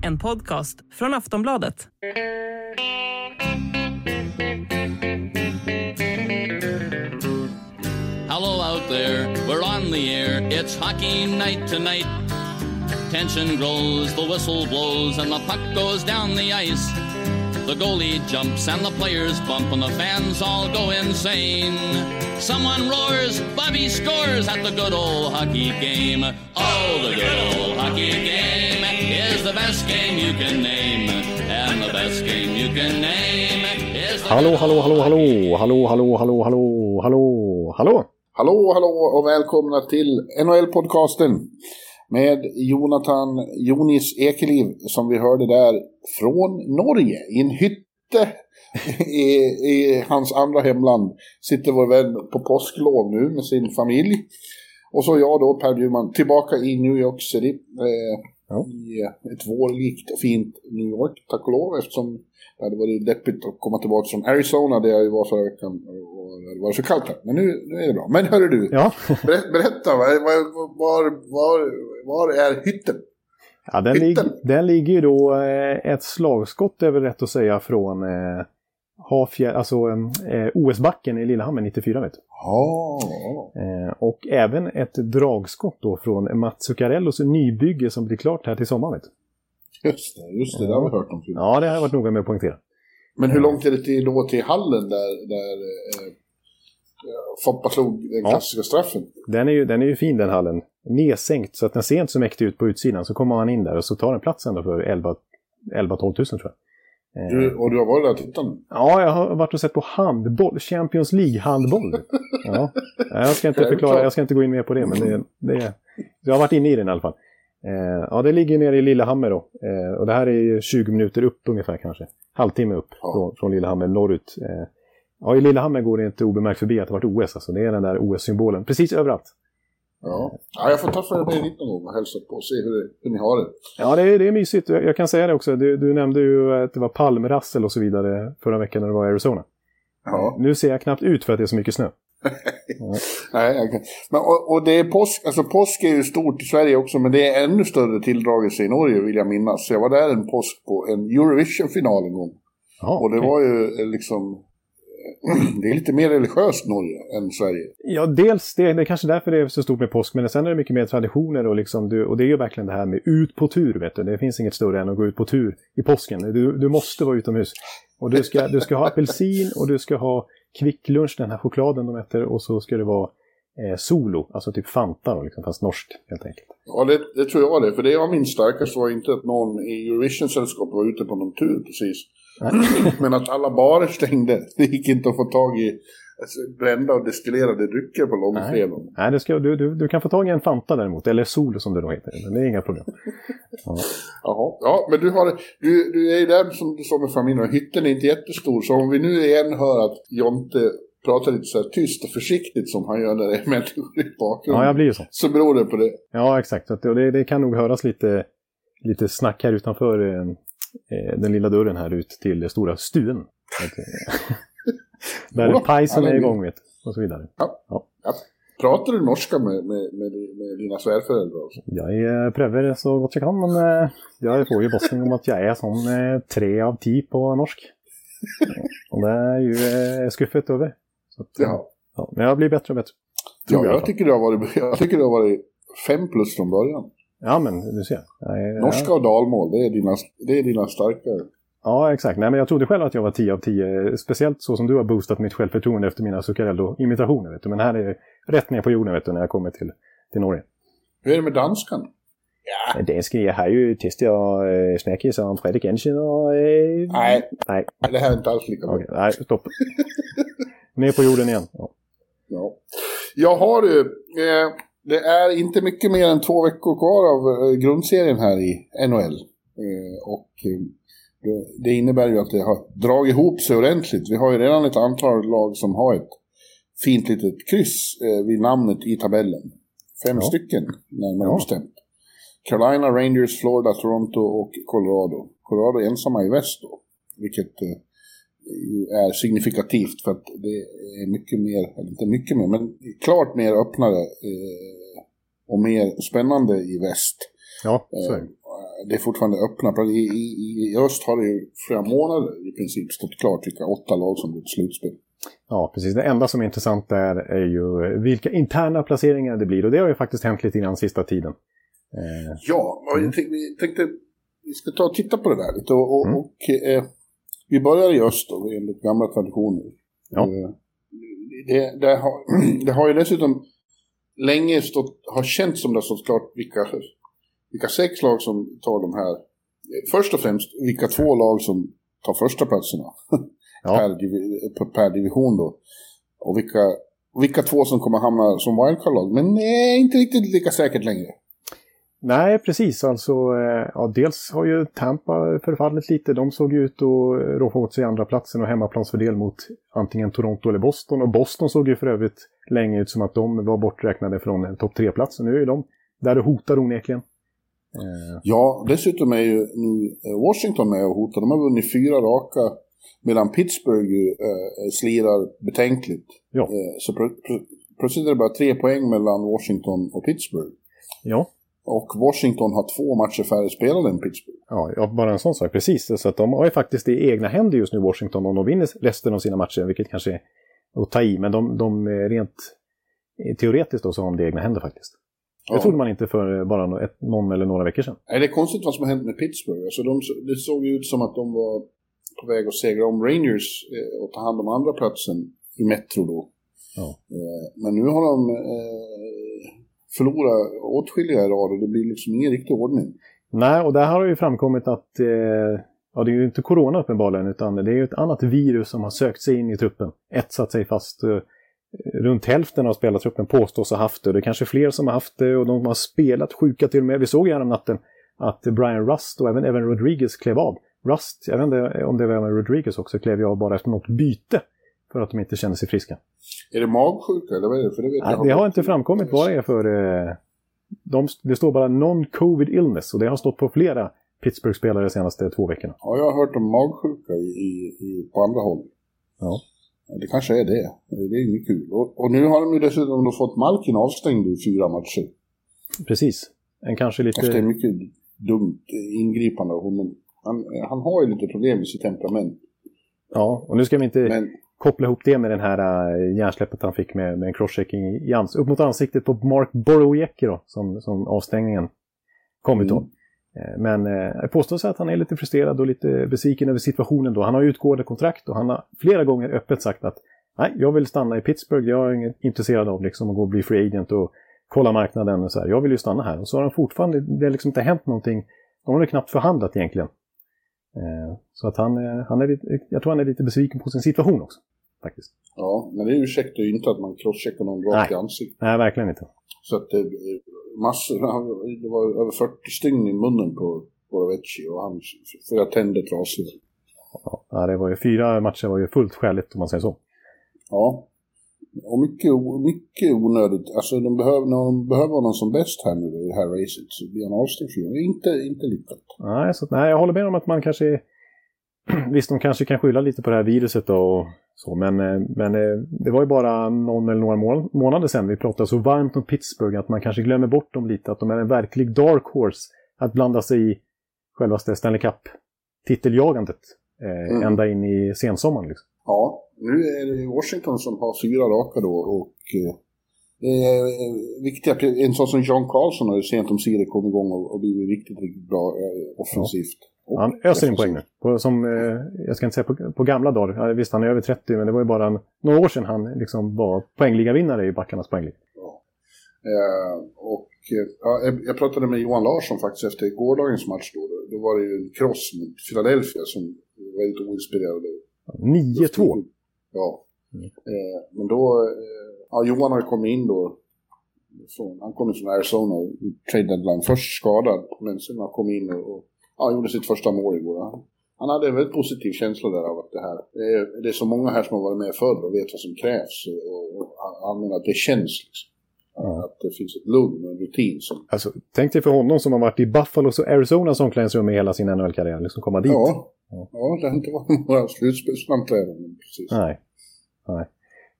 En podcast från Aftonbladet. Hello out there, we're on the air. It's hockey night tonight. Tension grows, the whistle blows, and the puck goes down the ice. The goalie jumps and the players bump, and the fans all go insane. Someone roars, Bobby scores at the good old hockey game. Oh, the good old hockey game is the best game you can name. And the best game you can name is the Hallå, hallå, hallå, hallå, hallå, hallå, hallå, hallå, hallå, hallå. Hallå, hallå och välkomna till NHL-podcasten med Jonathan Jonis Ekeliv som vi hörde där från Norge i en hytte i, i hans andra hemland. Sitter vår vän på påsklov nu med sin familj. Och så jag då, Per Bjurman, tillbaka i New York City. Eh, Ja. I ett vårlikt och fint New York, tack och lov, eftersom det hade varit deppigt att komma tillbaka från Arizona där jag var förra veckan. Och det var så kallt här. Men nu, nu är det bra. Men hörru du, Ja, Ber- Berätta, var, var, var, var är hytten? ja den, lig, den ligger ju då eh, ett slagskott, är väl rätt att säga, från eh, Hafjär, alltså eh, OS-backen i Lillehammer 94, vet. Ja, Eh, och även ett dragskott då från Mats Zuccarellos nybygge som blir klart här till sommaren, vet just det, just det, det har vi hört om. Ja, det har jag varit noga med att poängtera. Men hur långt är det till, då till hallen där, där eh, Foppa slog den Ja. klassiska straffen? Den är, ju, den är ju fin den hallen. Nedsänkt så att den ser inte så mäktig ut på utsidan. Så kommer man in där och så tar den plats ändå för 11 11-12 tusen tror jag. Eh, Du, och du har varit där och tittat? Ja, jag har varit och sett på handboll. Champions League-handboll. Ja. Jag ska inte förklara, jag ska inte gå in mer på det, men det, det, jag har varit inne i den i alla fall. Eh, ja, det ligger nere i Lillehammer då. Eh, och det här är ju 20 minuter upp ungefär kanske. Halvtimme upp Ja. från, från Lillehammer norrut. Ja, i Lillehammer går det inte obemärkt förbi att det varit OS. Alltså. Det är den där OS-symbolen. Precis överallt. Ja. ja, jag får ta för mig dit någon gång och hälsa på och se hur, hur ni har det. Ja, det är, det är mysigt. Jag, kan säga det också. Du, du nämnde ju att det var palmrassel och så vidare förra veckan när du var i Arizona. Ja. Nu ser jag knappt ut för att det är så mycket snö. Nej, kan. Men, och, och det är påsk, alltså påsk är ju stort i Sverige också, men det är ännu större tilldragelse i Norge vill jag minnas. Jag var där en påsk på en Eurovision-final en gång. Ja, Och det okej. var ju eh, liksom... Det är lite mer religiöst Norge än Sverige. Ja, dels det, det är kanske därför det är så stort med påsk, men sen är det mycket mer traditioner och, liksom, du, och det är ju verkligen det här med ut på tur, vet du. Det finns inget större än att gå ut på tur i påsken. Du, du måste vara utomhus. Och du ska, du ska ha apelsin och du ska ha kvicklunch, den här chokladen de äter, och så ska det vara eh, solo, alltså typ Fanta då, liksom, fast norskt helt enkelt. Ja, det, det tror jag det. För det jag minns starkast var inte att någon i Eurovision-sällskapet var ute på någon tur precis. Men att alla barer stängde. Det gick inte att få tag i alltså, brända och destillerade drycker på långfredagen. Nej, det ska, du, du, du kan få tag i en Fanta däremot, eller Solo som det då heter. Men det är inga problem. Jaha, ja, men du, har, du, du är ju där som du sa med familjen och hytten är inte jättestor. Så om vi nu igen hör att Jonte pratar lite så här tyst och försiktigt som han gör när det är människor i bakgrunden. Ja, jag blir ju så. Så beror det på det. Ja, exakt. Det, det kan nog höras lite, lite snack här utanför eh, den lilla dörren här ut till stora stuen. Eh, Där Jodå, pajsen är är igång vet och så vidare. Ja. Ja. Ja. Pratar du norska med, med, med, med dina svärföräldrar? Också? Jag eh, prövar så gott jag kan, men eh, jag får ju bossen om att jag är sån eh, tre av tio på norsk. Och det är ju eh, skuffet över. Att, eh, Ja. ja, men jag blir bättre och bättre. Ja, jag jag tycker, det har varit, jag tycker det har varit fem plus från början. Ja, men du ser. Norska och dalmål, det är dina, det är dina starka. Ja, exakt. Nej, men jag trodde själv att jag var 10 av 10. Speciellt så som du har boostat mitt självförtroende efter mina Zuccarello-imitationer. Men här är rätt ner på jorden vet du, när jag kommer till, till Norge. Hur är det med danskan? Det ska jag har ju testat och snacka som Fredrik Enchen och... eh, Nej, Nej, det här är inte alls lika bra. okej. Nej, stopp. ner på jorden igen. Ja. Ja. Jag har du, eh, det är inte mycket mer än två veckor kvar av eh, grundserien här i NHL. Eh, och eh, det, innebär ju att det har dragit ihop sig ordentligt. Vi har ju redan ett antal lag som har ett fint litet kryss vid namnet i tabellen. Fem Ja. stycken, närmare Ja. bestämt. Carolina, Rangers, Florida, Toronto och Colorado. Colorado är ensamma i väst då, vilket är signifikativt för att det är mycket mer, eller inte mycket mer, men klart mer öppnare eh, och mer spännande i väst. Ja, så är det. Eh, Det är fortfarande öppna. I, i, I öst har det ju flera månader i princip stått klart vilka åtta lag som går till slutspel. Ja, precis. Det enda som är intressant där är ju vilka interna placeringar det blir. Och det har ju faktiskt hänt lite grann sista tiden. Eh, Ja, och jag tänkte, vi tänkte vi ska ta och titta på det där lite. Och, och, Mm. och eh, vi börjar i öst då, enligt gamla traditioner. Ja. Eh, det, det, har, det har ju dessutom länge stått, har känts som det har stått klart vilka, vilka sex lag som tar de här. Först och främst vilka två lag som tar första platserna ja, per, per division då. Och vilka, vilka två som kommer hamna som wildcard-lag. Men nej, inte riktigt lika säkert längre. Nej, precis. Alltså, eh, ja, dels har ju Tampa förfallit lite. De såg ut att roffa åt sig andra platsen och hemmaplansfördel mot antingen Toronto eller Boston. Och Boston såg ju för övrigt länge ut som att de var borträknade från en topp tre-plats. Nu är de där det hotar onekligen. Eh, Ja, dessutom är ju nu eh, Washington med och hotar. De har vunnit fyra raka. Medan Pittsburgh eh, slirar betänkligt. Ja. Så pl- pl- plötsligt är det bara tre poäng mellan Washington och Pittsburgh. ja. Och Washington har två matcher färre spelade än Pittsburgh. Ja, ja, bara en sån sak. Precis. Så att de har ju faktiskt det i egna händer just nu, Washington, om de vinner resten av sina matcher, vilket kanske är att ta i. Men de, de eh, rent eh, teoretiskt då så har de det i egna händer faktiskt. Ja. Det trodde man inte för eh, bara ett, någon eller några veckor sedan. Nej, det är konstigt vad som har hänt med Pittsburgh. Alltså de, det såg ju ut som att de var på väg att segra om Rangers och ta hand om andra platsen i Metro då. Ja. Men nu har de förlora åtskilliga i rad och det blir liksom ingen riktig ordning. Nej, och där har det ju framkommit att eh, ja, det är ju inte corona uppenbarligen, utan det är ju ett annat virus som har sökt sig in i truppen. Etsat sig fast. Eh, runt hälften av spelartruppen påstås ha haft det. Det är kanske fler som har haft det och de har spelat sjuka till och med. Vi såg ju natten att Brian Rust och även Evan Rodriguez klev av. Rust, jag vet inte om det var även Rodriguez också, klev ju av bara efter något byte. För att de inte kände sig friska. Är det magsjuka eller vad är det? För det, vet Nej, jag det har inte framkommit vad det är för... Eh, de, det står bara non-covid illness och det har stått på flera Pittsburgh-spelare de senaste två veckorna. Ja, jag har hört om magsjuka i, i, på andra håll. Ja. Det kanske är det. Det är inget kul. Och, och nu har de ju dessutom fått Malkin avstängd i fyra matcher. Precis. En kanske Efter lite... mycket dumt ingripande av honom. Han, han har ju lite problem med sitt temperament. Ja, och nu ska vi inte Men koppla ihop det med den här uh, hjärnsläppet han fick med, med en crosschecking i, ans upp mot ansiktet på Mark Borowiecki då, som, som avstängningen kom Mm. utav. Eh, Men eh, det påstås att han är lite frustrerad och lite besviken över situationen då. Han har utgående kontrakt och han har flera gånger öppet sagt att nej, jag vill stanna i Pittsburgh. Jag är intresserad av liksom att gå och bli free agent och kolla marknaden och så här. Jag vill ju stanna här. Och så har han fortfarande, det har liksom inte hänt någonting. De har knappt förhandlat egentligen. Eh, Så att han, eh, han är jag tror han är lite besviken på sin situation också. Faktiskt. ja, men det ursäktar ju inte att man crosscheckar någon rakt i ansiktet. Nej, verkligen inte. Så att det är massor, det var över 40 stygn i munnen på Borovecci och han flera tänder trasiga. Ja, det var ju, fyra matcher var ju fullt skäligt om man säger så. Ja. Och mycket, mycket onödigt. Alltså de behöver, när de behöver honom som bäst här nu i det här racet så blir han avstängd Inte, inte lyckat. Nej, så, nej, jag håller med om att man kanske... Visst, de kanske kan skylla lite på det här viruset då och så, men, eh, men eh, det var ju bara någon eller några mån- månader sedan vi pratade så varmt om Pittsburgh att man kanske glömmer bort dem lite, att de är en verklig dark horse att blanda sig i självaste Stanley Cup-titeljagandet eh, Mm. ända in i sensommaren. Liksom. Ja, nu är det Washington som har fyra raka då och eh, eh, viktiga, en sån som John Carlson har ju sent om sidor kommit igång och, och blivit riktigt, riktigt bra eh, offensivt. Och Han öser in poäng nu. På, som, eh, jag ska inte säga på, på gamla dagar, Ja, visst han är över 30, men det var ju bara en, några år sedan han liksom var poängligavinnare i backarnas poängliga. Eh, och eh, ja, jag, pratade med Johan Larsson faktiskt efter gårdagens match då. Då var det ju en cross mot Philadelphia som var väldigt oinspirerade. 9-2. Ja. Mm. Eh, men då, eh, ja, Johan har kommit in då. Från, han kom från Arizona trade deadline. Först skadad, men sen har han kommit in och, och ja, gjorde sitt första mål igår. Han, han hade en väldigt positiv känsla där av att det här, det är, det är så många här som har varit med förr och vet vad som krävs. Och, och han- menar att det känns liksom. Ja. Att det finns ett lugn och en rutin som... Alltså, tänk dig för honom som har varit i Buffalos och Arizonas omklädningsrum i hela sin NHL-karriär, liksom komma dit. Ja, Ja. ja, det har inte varit några slutspelsframträdanden precis. Nej. Nej.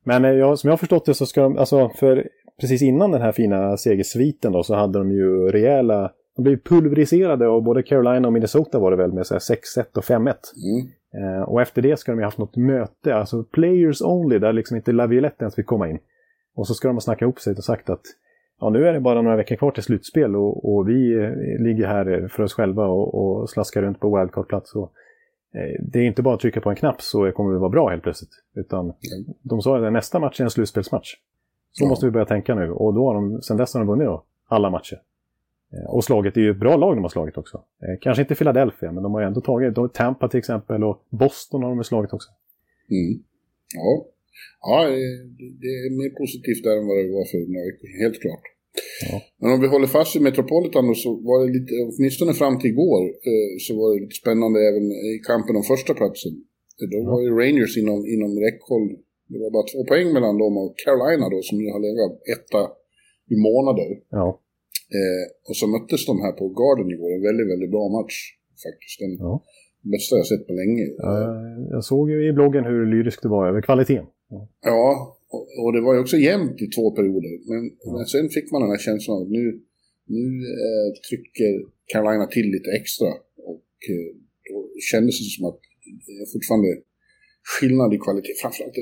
Men eh, ja, som jag har förstått det så ska de, alltså för precis innan den här fina segersviten då så hade de ju rejäla... De blev pulveriserade av både Carolina och Minnesota var det väl med 6-1 och 5-1. Mm. Eh, och efter det ska de ju haft något möte, alltså players only, där liksom inte Laviolette ens fick komma in. Och så ska de ha snackat ihop sig och sagt att ja, nu är det bara några veckor kvar till slutspel och, och vi eh, ligger här för oss själva och, och slaskar runt på wildcard-plats. Och, eh, det är inte bara att trycka på en knapp så kommer vi vara bra helt plötsligt. Utan de sa att nästa match är en slutspelsmatch. Så Ja. måste vi börja tänka nu. Och då har de, sen dess har de vunnit då, alla matcher. Eh, Och slagit, det är ju ett bra lag de har slagit också. Eh, Kanske inte Philadelphia, men de har ju ändå tagit, de, Tampa till exempel och Boston har de slagit också. Mm. Ja. ja, eh, det- är mer positivt där än vad det var för några veckor helt klart. Ja. Men om vi håller fast vid Metropolitan då, så var det lite, åtminstone fram till igår, så var det lite spännande även i kampen om första platsen. Då var ju Rangers inom, inom räckhåll. Det var bara två poäng mellan dem och Carolina då, som ju har legat etta i månader. Ja, Eh, och så möttes de här på Garden igår, en väldigt, väldigt bra match faktiskt. Den Ja. bästa jag sett på länge. Eh, jag såg ju i bloggen hur lyrisk du var över kvaliteten. Ja. Ja, och, och det var ju också jämnt i två perioder. Men, men sen fick man den här känslan att nu, nu eh, trycker Carolina till lite extra. Och eh, då kändes det som att det är fortfarande skillnad i kvalitet. Framförallt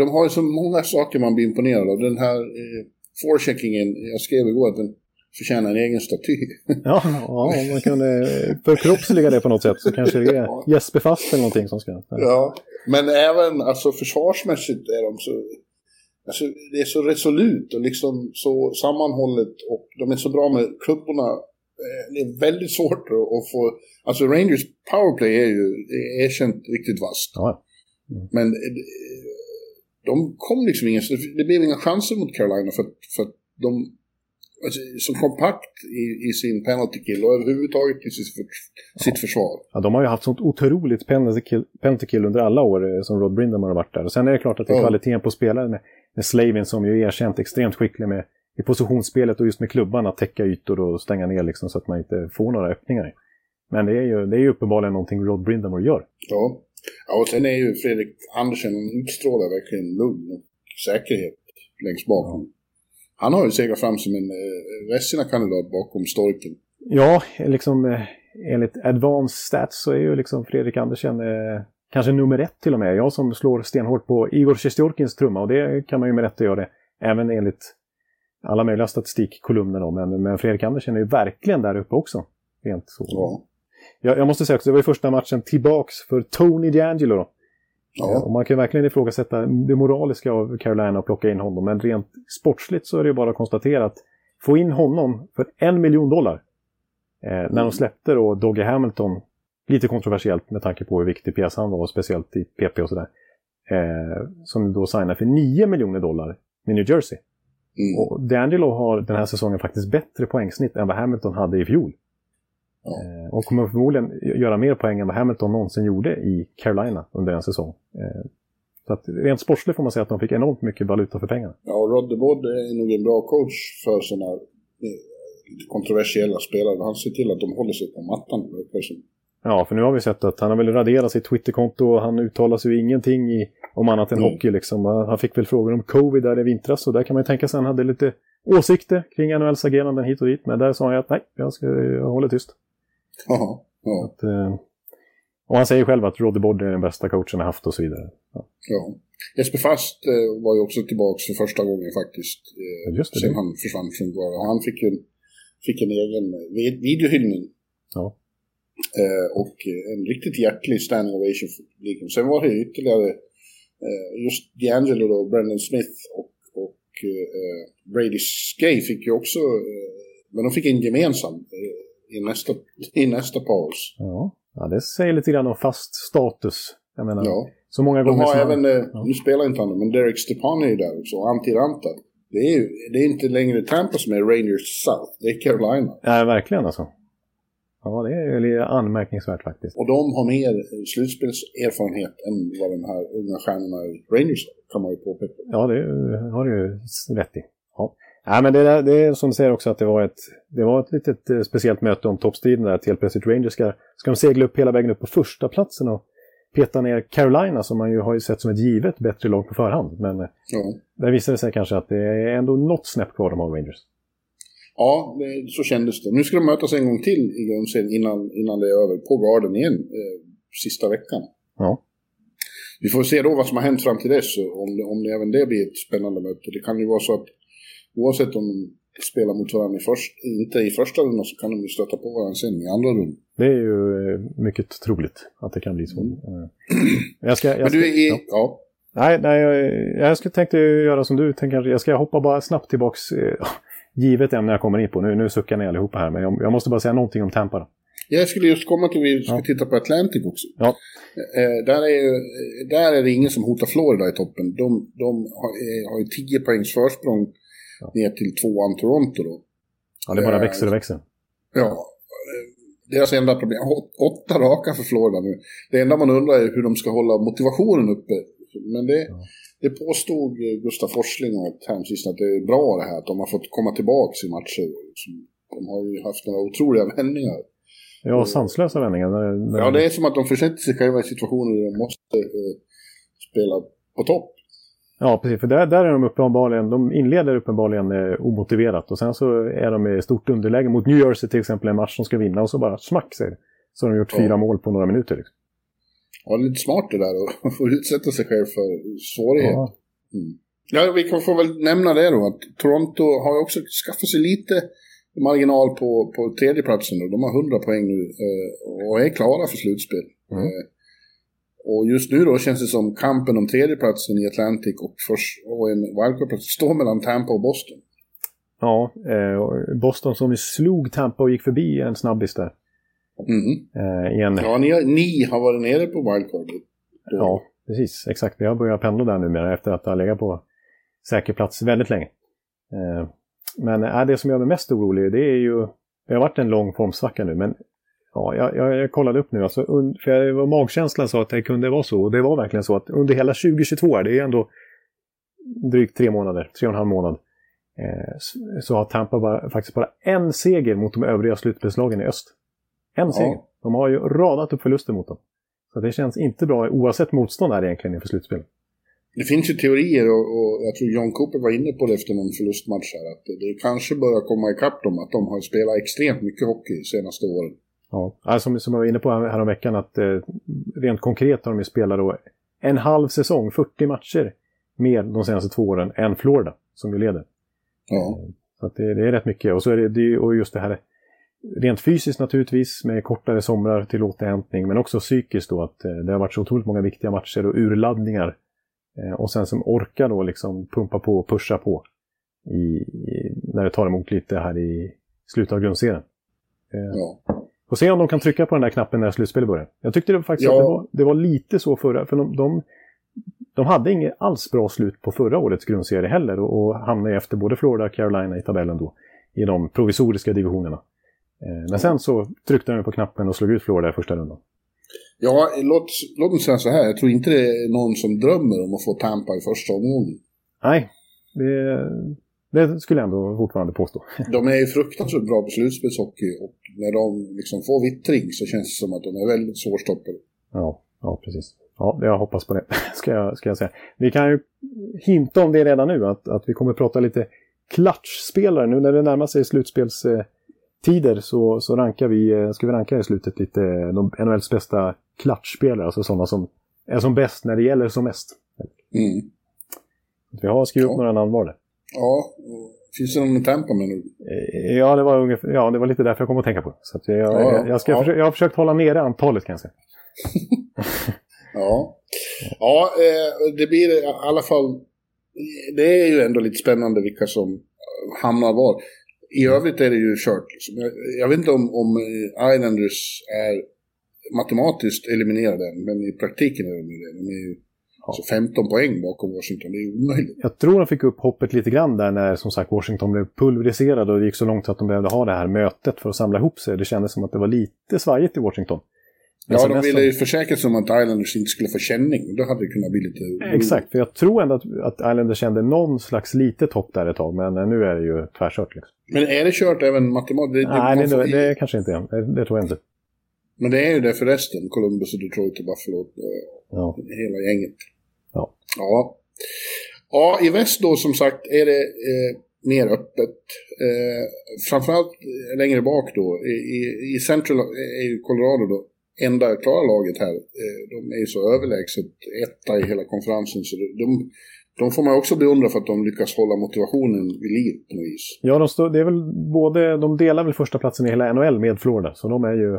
de har ju så många saker man blir imponerad av. Den här eh, forecheckingen, jag skrev igår att den förtjänar en egen staty. Ja, ja, om man kunde förkroppsliga det på något sätt så kanske det är Jesper Fast eller någonting som ska... Ja, men även alltså försvarsmässigt är de så... Alltså, det är så resolut och liksom så sammanhållet och de är så bra med klubborna. Eh, Det är väldigt svårt att, få... Alltså Rangers powerplay är ju erkänt riktigt vasst. Ja, Men eh, de kom liksom ingen... Det blev inga chanser mot Carolina för, för att de... Alltså, så kompakt i, i sin penalty kill och överhuvudtaget i sitt, för- sitt försvar. Ja, de har ju haft sånt otroligt penalty kill, penalty kill under alla år eh, som Rod Brindam har varit där. Och sen är det klart att det är Ja. kvaliteten på spelare med, med Slavin som ju är erkänt extremt skicklig med i positionsspelet och just med klubban att täcka ytor och stänga ner liksom så att man inte får några öppningar. Men det är ju, det är ju uppenbarligen någonting Rod Brindamore gör. Ja. ja, och sen är ju Fredrik Andersen, han utstrålar verkligen lugn och säkerhet längst bakom. Han har ju seglat fram som en eh, Vessina-kandidat bakom Storken. Ja, liksom eh, enligt advanced stats så är ju liksom Fredrik Andersen eh, kanske nummer ett till och med. Jag som slår stenhårt på Igor Sjestjorkins trumma och det kan man ju med rätta göra det. Även enligt alla möjliga statistikkolumner då. Men, men Fredrik Andersen är ju verkligen där uppe också. Rent så. Ja. Jag, jag måste säga också, det var ju första matchen tillbaks för Tony D'Angelo då. Ja. Och man kan verkligen ifrågasätta det moraliska av Carolina och plocka in honom. Men rent sportsligt så är det ju bara att konstatera att få in honom för en miljon dollar. Eh, när de släppte då Doggy Hamilton, lite kontroversiellt med tanke på hur viktig pjäs han var, speciellt i PP och sådär. Eh, som då signade för 9 miljoner dollar med New Jersey. Mm. Och D'Angelo har den här säsongen faktiskt bättre poängsnitt än vad Hamilton hade i fjol. Eh, och kommer förmodligen göra mer poäng än vad Hamilton någonsin gjorde i Carolina under en säsong. Eh, så att rent sportsligt får man säga att de fick enormt mycket valuta för pengarna. ja, och Rodde Bodd är nog en bra coach för sådana eh, kontroversiella spelare. Han ser till att de håller sig på mattan. Ja, för nu har vi sett att han har väl raderat sitt Twitterkonto och han uttalar sig ju ingenting i, om annat än Mm. hockey. Liksom. Han fick väl frågor om covid där i vintras och där kan man ju tänka sig att han hade lite åsikter kring NHLs ageranden hit och dit. Men där sa han att nej, jag, ska, jag håller tyst. Ja, ja, Att, eh, och han säger själv att Roddy Bodd är den bästa coachen han haft och så vidare. Ja. ja. Jesper Fast eh, var ju också tillbaka för första gången faktiskt. Eh, Just det, sen det. han försvann från Guara. Han fick en, fick en egen eh, vid- videohyllning Ja. Och en riktigt hjärtlig standing ovation för publiken. Sen var det ytterligare just D'Angelo och Brendan Smith och, och Brady Skay fick ju också, men de fick en gemensam i, nästa, i nästa paus. Ja. ja, det säger lite grann om fast status. Jag menar, Ja. så många De gånger har som även, han, eh, ja. nu spelar inte han men Derek Stepan är ju där också, Antti Ranta. Det är det är inte längre Tampa som är Rangers South, det är Carolina. Ja, verkligen alltså. Ja, det är lite anmärkningsvärt faktiskt. Och de har mer eh, slutspelserfarenhet än vad de här unga stjärnorna i Rangers har, kan man ju påpeka. Ja, det har du ju rätt i. Ja. Nej, men det, det är som du säger också att det var ett, det var ett litet eh, speciellt möte om toppstriden där. Helt plötsligt Rangers ska, ska de segla upp hela vägen upp på första platsen och peta ner Carolina som man ju har ju sett som ett givet bättre lag på förhand. Men Ja, där visade det sig kanske att det är ändå något snäpp kvar de har Rangers. ja det, så kändes det. Nu ska de mötas en gång till i grundserien innan, innan det är över, på Garden igen, eh, sista veckan. Ja. Vi får se då vad som har hänt fram till dess, om det, om det även det blir ett spännande möte. Det kan ju vara så att oavsett om de spelar mot varandra i först, inte i första rundan så kan de ju stöta på varandra sen i andra rundan. Det är ju eh, mycket troligt att det kan bli så. Eh, Jag ska, jag Men ska, du är... ja. Ja. Nej, nej jag, jag tänkte göra som du tänker. Jag ska hoppa bara snabbt tillbaks. Eh, givet ämne jag kommer in på. Nu, nu suckar ni allihopa här, men jag, jag måste bara säga någonting om Tampa. Jag skulle just komma till vi ska Ja. titta på Atlantic också. Ja. Eh, där, är där är det ingen som hotar Florida i toppen. De, de har, eh, har ju 10 poängs försprång ner till tvåan Toronto då. Ja, det bara Eh, växer och växer. Ja, eh, deras enda problem, åtta raka för Florida nu. Det enda man undrar är hur de ska hålla motivationen uppe. Men det, det påstod eh, Gustaf Forsling och Hamsisten att det är bra det här, att de har fått komma tillbaka i matcher. De har ju haft några otroliga vändningar. Ja, sanslösa vändningar. Ja, det är som att de försätter sig själva i situationer där de måste eh, spela på topp. Ja, precis. För där, där är de uppenbarligen, de inleder uppenbarligen eh, omotiverat och sen så är de i stort underläge mot New Jersey till exempel, en match som ska vinna och så bara smack säger det. Så har de gjort Ja. fyra mål på några minuter. Liksom. Ja, det är lite smart det där att få utsätta sig själv för svårighet. Ja. Ja, vi kan få väl nämna det då, att Toronto har också skaffat sig lite marginal på, på tredjeplatsen. Då. De har 100 poäng nu eh, och är klara för slutspel. Mm. Eh, och just nu då känns det som kampen om tredjeplatsen i Atlantic och, först, och en wildcard-plats står mellan Tampa och Boston. Ja, eh, Boston som slog Tampa och gick förbi en snabbis där. Mhm. Eh, en, Ja, ni, har- ni har varit nere på wildcard. Ja, precis. Exakt. Vi har börjat pendla där numera efter att ha legat på säker plats väldigt länge. Eh, men äh, det som gör mig mest orolig, det är ju... Det har varit en lång formsvacka nu, men ja, jag, jag, jag kollade upp nu. Alltså, un, för jag, magkänslan sa att det kunde vara så. Och det var verkligen så att under hela 2022, det är ändå drygt tre månader, tre och en halv månad, eh, så, har Tampa bara, faktiskt bara en seger mot de övriga slutspelslagen i öst. En seger. De har ju radat upp förluster mot dem. Så det känns inte bra oavsett motstånd här egentligen inför slutspel. Det finns ju teorier och, och jag tror John Cooper var inne på det efter någon förlustmatch här. Att det, det kanske börjar komma ikapp dem att de har spelat extremt mycket hockey de senaste åren. Ja, alltså, som, som jag var inne på här, veckan att eh, rent konkret har de ju spelat då en halv säsong, 40 matcher, mer de senaste två åren än Florida som ju leder. Ja. Så att det, det är rätt mycket. Och så är det, det och just det här rent fysiskt naturligtvis med kortare somrar till återhämtning men också psykiskt då att eh, det har varit så otroligt många viktiga matcher och urladdningar. Eh, och sen som orkar då liksom pumpa på och pusha på i, i, när det tar emot lite här i slutet av grundserien. Eh, ja. Får se om de kan trycka på den där knappen när slutspelet börjar. Jag tyckte det faktiskt Ja. att det var, det var lite så förra, för de, de, de hade inget alls bra slut på förra årets grundserie heller och, och hamnade efter både Florida och Carolina i tabellen då, i de provisoriska divisionerna. Eh, men sen så tryckte de på knappen och slog ut Florida i första rundan. Ja, låt, låt mig säga så här. Jag tror inte det är någon som drömmer om att få Tampa i första omgången. Nej, det, det skulle jag ändå fortfarande påstå. De är ju fruktansvärt bra på slutspelshockey och när de liksom får vittring så känns det som att de är väldigt svårstoppade. Ja, ja precis. Ja, jag hoppas på det, ska jag, ska jag säga. Vi kan ju hinta om det redan nu, att, att vi kommer att prata lite klatschspelare. Nu när det närmar sig slutspelstider så, så rankar vi, eh, ska vi ranka i slutet lite eh, de NHLs bästa klatschspelare, alltså sådana som är som bäst när det gäller som mest. Mm. Vi har skrivit upp Ja. några namn var det. Ja, finns det någon i Tampa med nu? Eh, Ja, det var, ungefär, ja, det var lite därför jag kom att tänka på. Så jag, Ja, jag, jag, ska ja. försöka, jag har försökt hålla nere antalet kan jag säga. Ja, ja eh, det blir i alla fall... Det är ju ändå lite spännande vilka som hamnar var. I övrigt är det ju kört. Jag, vet inte om, om eh, Islanders är matematiskt eliminerade men i praktiken är de det. De är ju alltså 15 poäng bakom Washington. Det är omöjligt. Jag tror de fick upp hoppet lite grann där när som sagt Washington blev pulveriserad och det gick så långt att de behövde ha det här mötet för att samla ihop sig. Det kändes som att det var lite svajigt i Washington. Men Ja, de ville ju försäkra sig om att Islanders inte skulle få känning. Då hade det kunnat bli lite... Exakt, för jag tror ändå att, att Islanders kände någon slags litet hopp där ett tag, men nu är det ju tvärkört. Liksom. Men är det kört även matematiskt? Nej, man det, får- det, det kanske inte är. Det, det tror jag inte. Men det är ju det för resten, Columbus och Detroit och Buffalo. eh, Ja. Hela gänget. Ja. Ja. I väst då som sagt är det eh, mer öppet. Eh, framförallt längre bak då. I, i, I Central är ju Colorado då enda klara laget här. Eh, de är ju så överlägset etta i hela konferensen. Så de, de, får man också beundra för att de lyckas hålla motivationen vid liv på något vis. Ja, de, står, det är väl både, de delar väl första platsen i hela NHL med Florida, så de är ju...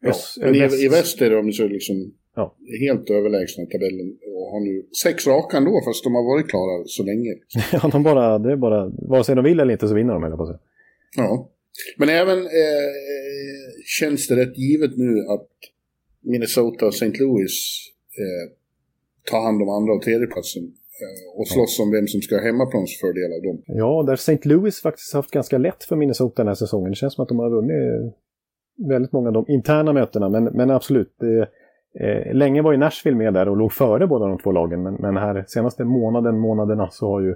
Ja, öst- men i, väst- i väst är de så liksom Ja. helt överlägsna i tabellen och har nu sex raka ändå fast de har varit klara så länge. Ja, de bara, det är bara, vare sig de vill eller inte så vinner de, jag på säga. Ja. Men även eh, känns det rätt givet nu att Minnesota och St. Louis eh, tar hand om andra och tredje platsen eh, och slåss om vem som ska ha hemmaplansfördel av dem. Ja, där St. Louis faktiskt haft ganska lätt för Minnesota den här säsongen. Det känns som att de har vunnit väldigt många av de interna mötena, men, men absolut. Det, eh, länge var ju Nashville med där och låg före båda de två lagen, men, men här senaste månaden, månaderna så har ju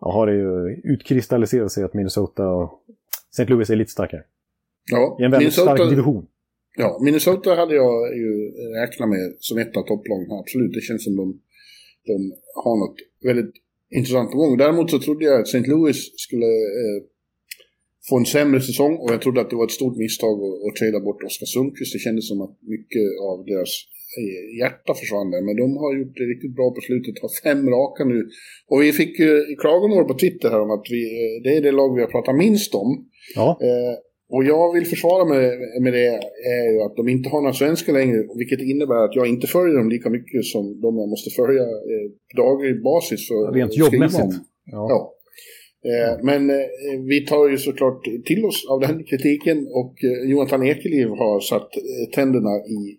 ja, har det ju utkristalliserat sig att Minnesota och St. Louis är lite starkare. Ja, I en väldigt stark division. Ja, Minnesota hade jag ju räknat med som ett av topplagen. Absolut, det känns som de, de har något väldigt intressant på gång. Däremot så trodde jag att St. Louis skulle eh, få en sämre säsong och jag trodde att det var ett stort misstag att, att trada bort Oskar Sundqvist. Det kändes som att mycket av deras eh, hjärta försvann där. Men de har gjort det riktigt bra på slutet, har fem raka nu. Och vi fick ju klagomål på Twitter här om att vi, eh, det är det lag vi har pratat minst om. Ja, Eh, och jag vill försvara mig med det är ju att de inte har några svenskar längre, vilket innebär att jag inte följer dem lika mycket som de jag måste följa eh, på daglig basis för rent jobbmässigt. om. Ja. Ja. Eh, men eh, vi tar ju såklart till oss av den kritiken och eh, Jonathan Ekeliv har satt tänderna i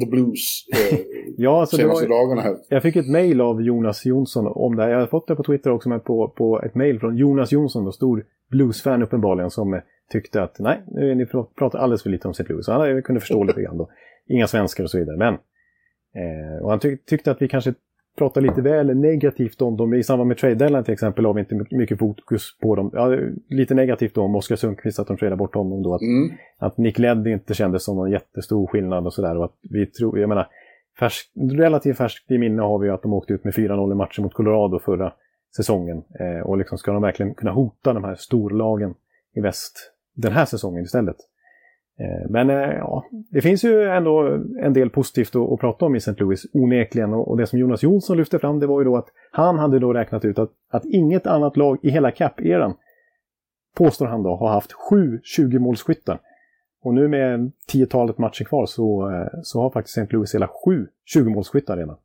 the blues eh, Ja, alltså det var, senaste dagarna här. jag fick ett mejl av Jonas Jonsson om det här. Jag har fått det på Twitter också, men på, på ett mejl från Jonas Jonsson, då, stor bluesfan uppenbarligen, som tyckte att nej, nu ni pr- pratar alldeles för lite om. Louis. Så han kunde förstå lite grann då. Inga svenskar och så vidare. Men, eh, och han tyck, tyckte att vi kanske pratar lite väl negativt om dem. I samband med trade deadline till exempel har vi inte my- mycket fokus på dem. Ja, lite negativt då om Oskar Sundqvist, att de tradar bort honom då. Att, Mm. att Nick Leddy inte kändes som någon jättestor skillnad och sådär. Och att vi tror, jag menar, färsk, relativt färskt i minne har vi att de åkte ut med 4-0 i matchen mot Colorado förra säsongen. Eh, och liksom ska de verkligen kunna hota de här storlagen i väst den här säsongen istället. Eh, men eh, ja, det finns ju ändå en del positivt att, att prata om i St. Louis, onekligen. Och, det som Jonas Jonsson lyfte fram det var ju då att han hade då räknat ut att, att inget annat lag i hela cap-eran, påstår han då, har haft sju 20-målsskyttar. Och nu med tiotalet matcher kvar så, eh, så har faktiskt St. Louis hela sju 20-målsskyttar redan.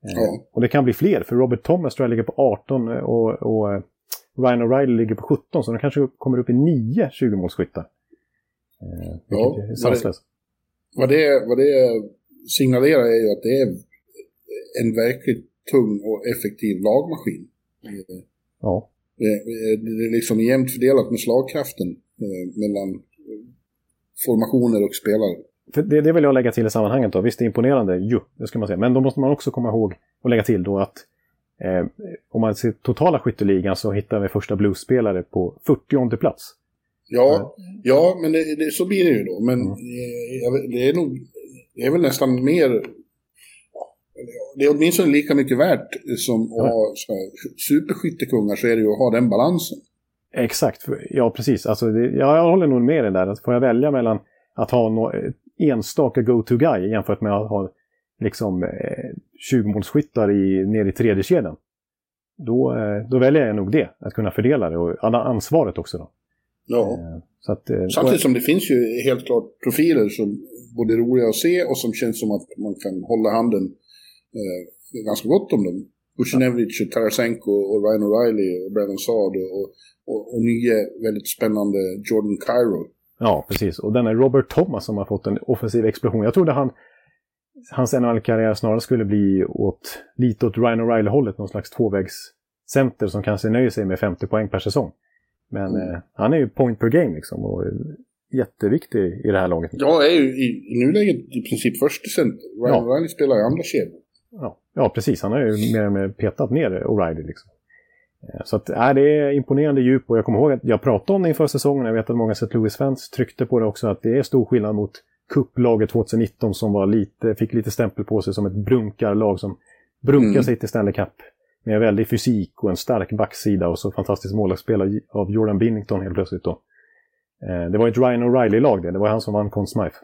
Ja. Och det kan bli fler, för Robert Thomas tror jag ligger på 18 och, och Ryan O'Reilly ligger på 17, så de kanske kommer upp i nio 20-målsskyttar. Eh, Ja, är sanslöst. Vad det, vad det signalerar är ju att det är en verkligt tung och effektiv lagmaskin. Ja. Det, är liksom jämnt fördelat med slagkraften eh, mellan formationer och spelare. För det, det vill jag lägga till i sammanhanget då. Visst, det är imponerande, ju, det ska man säga. Men då måste man också komma ihåg och lägga till då att eh, om man ser totala skytteligan så hittar vi första bluesspelare på 40 plats. Ja, ja men det, det, så blir det ju då. Men Mm. eh, det är nog, det är väl nästan mer, det är åtminstone lika mycket värt som att Ja. ha så här, superskyttekungar så är det ju att ha den balansen. Exakt, ja precis. Alltså, jag håller nog med dig där. Att får jag välja mellan att ha no, ett enstaka go-to-guy jämfört med att ha liksom eh, 20-målsskyttar i, ner i tredje kedjan. Då, eh, då väljer jag nog det, att kunna fördela det och alla ansvaret också. Då. Ja. Eh, så att, eh, Samtidigt som det finns ju helt klart profiler som både är roliga att se och som känns som att man kan hålla handen eh, ganska gott om dem. Bushinevich och Tarasenko och Ryan O'Reilly och Brandon Saad och, och, och, nya väldigt spännande Jordan Cairo. Ja, precis. Och den är Robert Thomas som har fått en offensiv explosion. Jag trodde han, hans NHL-karriär snarare skulle bli åt, lite åt Ryan O'Reilly-hållet, någon slags tvåvägscenter som kanske nöjer sig med 50 poäng per säsong. Men Mm. eh, han är ju point per game liksom och jätteviktig i det här laget. Jag är ju i, i nuläget i princip första center. Ryan Ja. O'Reilly spelar i andra kedjan. Ja, ja, precis. Han har ju mer och mer petat ner O'Reilly. Liksom. Eh, Så att, äh, det är imponerande djup och jag kommer ihåg att jag pratade om det inför säsongen. Jag vet att många St. Louis-fans tryckte på det också, att det är stor skillnad mot kupplaget 2019 som var lite, fick lite stämpel på sig som ett brunkarlag som brunkar mm. sig till Stanley Cup. Med en väldig fysik och en stark backsida och så fantastiskt målvaktsspel av Jordan Binnington helt plötsligt då. Eh, det var ett Ryan O'Reilly-lag det, det var han som vann Conn Smythe.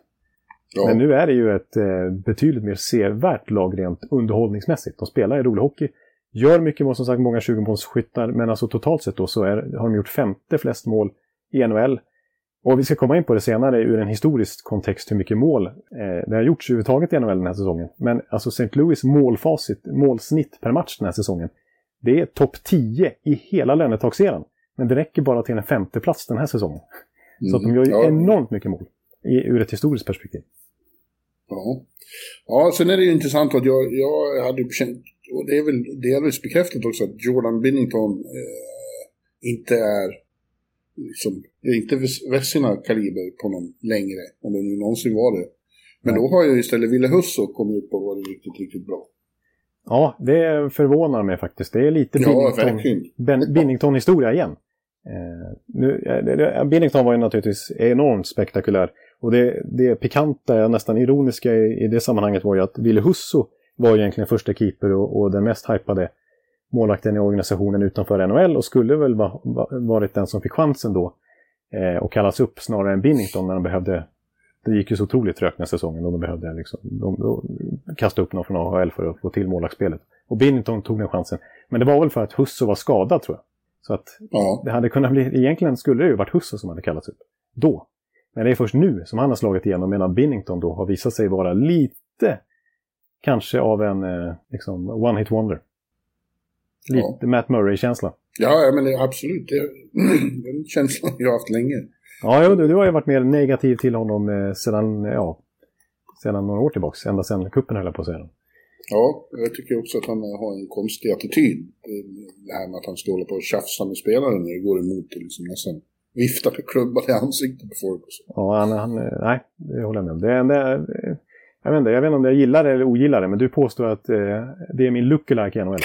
Ja. Men nu är det ju ett eh, betydligt mer sevärt lag rent underhållningsmässigt. De spelar i rolig hockey, gör mycket mål, som sagt många 20-målsskyttar, men alltså totalt sett då så är, har de gjort femte flest mål i NHL. Och vi ska komma in på det senare ur en historisk kontext hur mycket mål eh, det har gjorts överhuvudtaget i NHL den här säsongen. Men alltså St. Louis målfacit, målsnitt per match den här säsongen, det är topp 10 i hela lönetagseran. Men det räcker bara till en femte plats den här säsongen. Mm. Så att de gör ju ja. enormt mycket mål i, ur ett historiskt perspektiv. Ja. ja, sen är det ju intressant att jag, jag hade känt, och det är väl delvis bekräftat också, att Jordan Binnington eh, inte är liksom, det är inte Vessina kaliber på någon längre, om det nu någonsin var det. Men då har ju istället Ville Husso kommit upp och varit riktigt, riktigt bra. Ja, det förvånar mig faktiskt. Det är lite Binnington, Binnington-historia igen. Eh, nu, eh, Binnington var ju naturligtvis enormt spektakulär. Och det, det pikanta, nästan ironiska i, i det sammanhanget var ju att Ville Husso var egentligen första keeper och, och den mest hypade målvakten i organisationen utanför NHL och skulle väl va, va, varit den som fick chansen då eh, och kallas upp snarare än Binnington när de behövde det gick ju så otroligt trögt den säsongen och de behövde liksom, de, de, kasta upp någon från AHL för att få till målvaktsspelet. Och Binnington tog den chansen. Men det var väl för att Husso var skadad tror jag. Så att ja. det hade kunnat bli, egentligen skulle det ju varit Husso som hade kallats upp. Då. Men det är först nu som han har slagit igenom medan Binnington då har visat sig vara lite kanske av en eh, liksom, one-hit wonder. Lite ja. Matt Murray-känsla. Ja, men det, absolut. Det, den känslan har jag haft länge. Ja, jo, du, du har ju varit mer negativ till honom eh, sedan, ja, sedan några år tillbaka. Ända sedan kuppen höll jag på att säga. Ja, jag tycker också att han har en konstig attityd. Det här med att han ska hålla på och tjafsa med spelaren när det går emot och liksom nästan vifta med klubban i ansiktet på folk. Och så. Ja, han, han, nej, det håller jag med om. Det, det, jag, vet inte, jag vet inte om jag gillar det eller ogillar det, men du påstår att eh, det är min lookalike i NHL.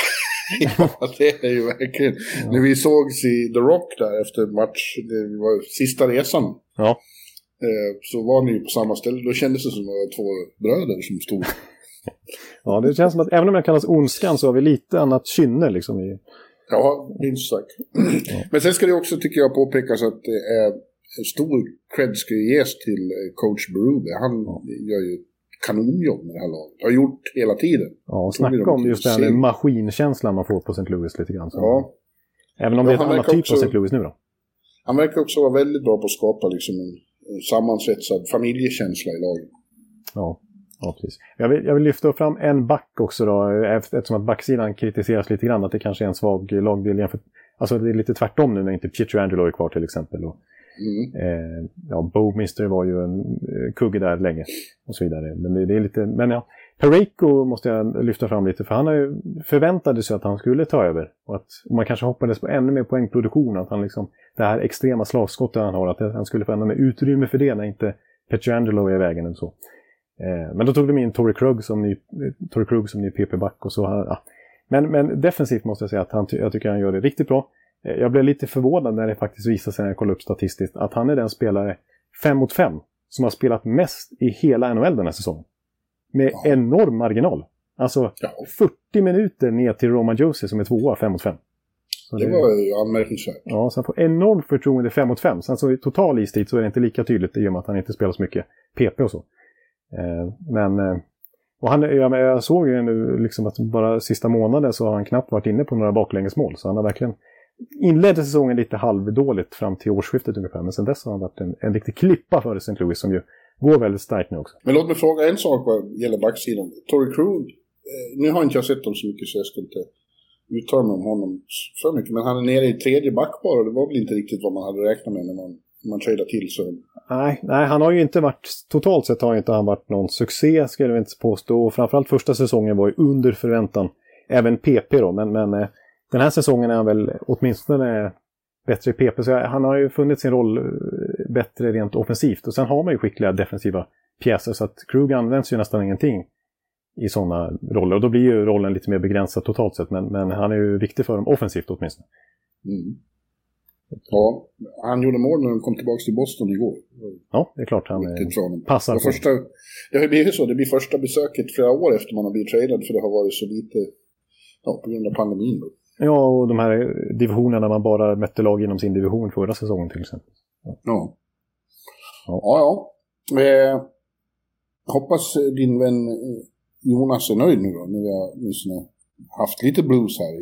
ja, det är ju verkligen. Ja. När vi sågs i The Rock där efter match, det var sista resan. Ja. Eh, så var ni på samma ställe. Då kändes det som att det var två bröder som stod. ja, det känns som att även om jag kallas Ondskan så har vi lite annat kynne liksom. I... Ja, minst sagt. Ja. Men sen ska det också, tycker jag, påpekas att det är en stor cred ska ges till eh, coach Berube. Han ja. gör ju kanonjobb med det här laget. Har gjort hela tiden. Ja, och snacka om just den maskinkänslan man får på St. Louis lite grann. Så. Ja. Även om ja, det är ett annat typ också, av St. Louis nu då. Han verkar också vara väldigt bra på att skapa liksom en, en sammansvetsad familjekänsla i laget. Ja, ja precis. Jag vill, jag vill lyfta fram en back också då, eftersom att backsidan kritiseras lite grann, att det kanske är en svag lagdel jämfört... Alltså det är lite tvärtom nu när inte Pietrangelo är kvar till exempel. Och, Mm. Eh, ja, Bowmister var ju en eh, kugge där länge och så vidare. Men det, det är lite, men ja, Pareko måste jag lyfta fram lite för han har ju förväntade sig att han skulle ta över. Och att och man kanske hoppades på ännu mer poängproduktion. Att han liksom, det här extrema slagskottet han har, att han skulle få ännu mer utrymme för det när inte Petrangelo är i vägen eller så. Eh, men då tog de in Tory Krug som ny, eh, Tory Krug som ny PP-back och så. Ja. Men, men defensivt måste jag säga att han, jag tycker han gör det riktigt bra. Eh, jag blev lite förvånad när det faktiskt visade sig när jag kollade upp statistiskt att han är den spelare 5 mot 5 som har spelat mest i hela NHL den här säsongen. Med ja. enorm marginal. Alltså ja. 40 minuter ner till Roman Josie som är tvåa 5 mot 5. det, det var ju anmärkningsvärt. Ja, så han får enormt förtroende 5 mot 5. Sen så i total istid så är det inte lika tydligt i och med att han inte spelar så mycket PP och så. Eh, men... Eh, och han, jag, jag såg ju nu liksom att bara sista månaden så har han knappt varit inne på några baklängesmål. Så han har verkligen inledde säsongen lite halvdåligt fram till årsskiftet ungefär. Men sen dess har han varit en, en riktig klippa för St. Louis som ju går väldigt starkt nu också. Men låt mig fråga en sak vad gäller backsidan. Torrey eh, nu har inte jag sett dem så mycket så jag ska inte uttala mig om honom för mycket. Men han är nere i tredje backbar och det var väl inte riktigt vad man hade räknat med när man, när man tradade till så. Nej, nej, han har ju inte varit, totalt sett har inte han varit någon succé skulle jag inte påstå. Och framförallt första säsongen var ju under förväntan. Även PP då, men, men eh, den här säsongen är han väl åtminstone bättre i PP. Så han har ju funnit sin roll eh, bättre rent offensivt. Och sen har man ju skickliga defensiva pjäser. Så att Krug används ju nästan ingenting i sådana roller. Och då blir ju rollen lite mer begränsad totalt sett. Men, men han är ju viktig för dem offensivt åtminstone. Mm. Ja, han gjorde mål när de kom tillbaka till Boston igår. Ja, det är klart han honom. passar det, första, det har ju blivit så, det blir första besöket flera år efter man har blivit tradad för det har varit så lite, ja, på grund av pandemin. Då. Ja, och de här divisionerna man bara mötte lag inom sin division förra säsongen till exempel. Ja. Ja. Ja, ja. Eh, hoppas din vän eh, Jonas är nöjd nu då, när vi har åtminstone haft lite blues här.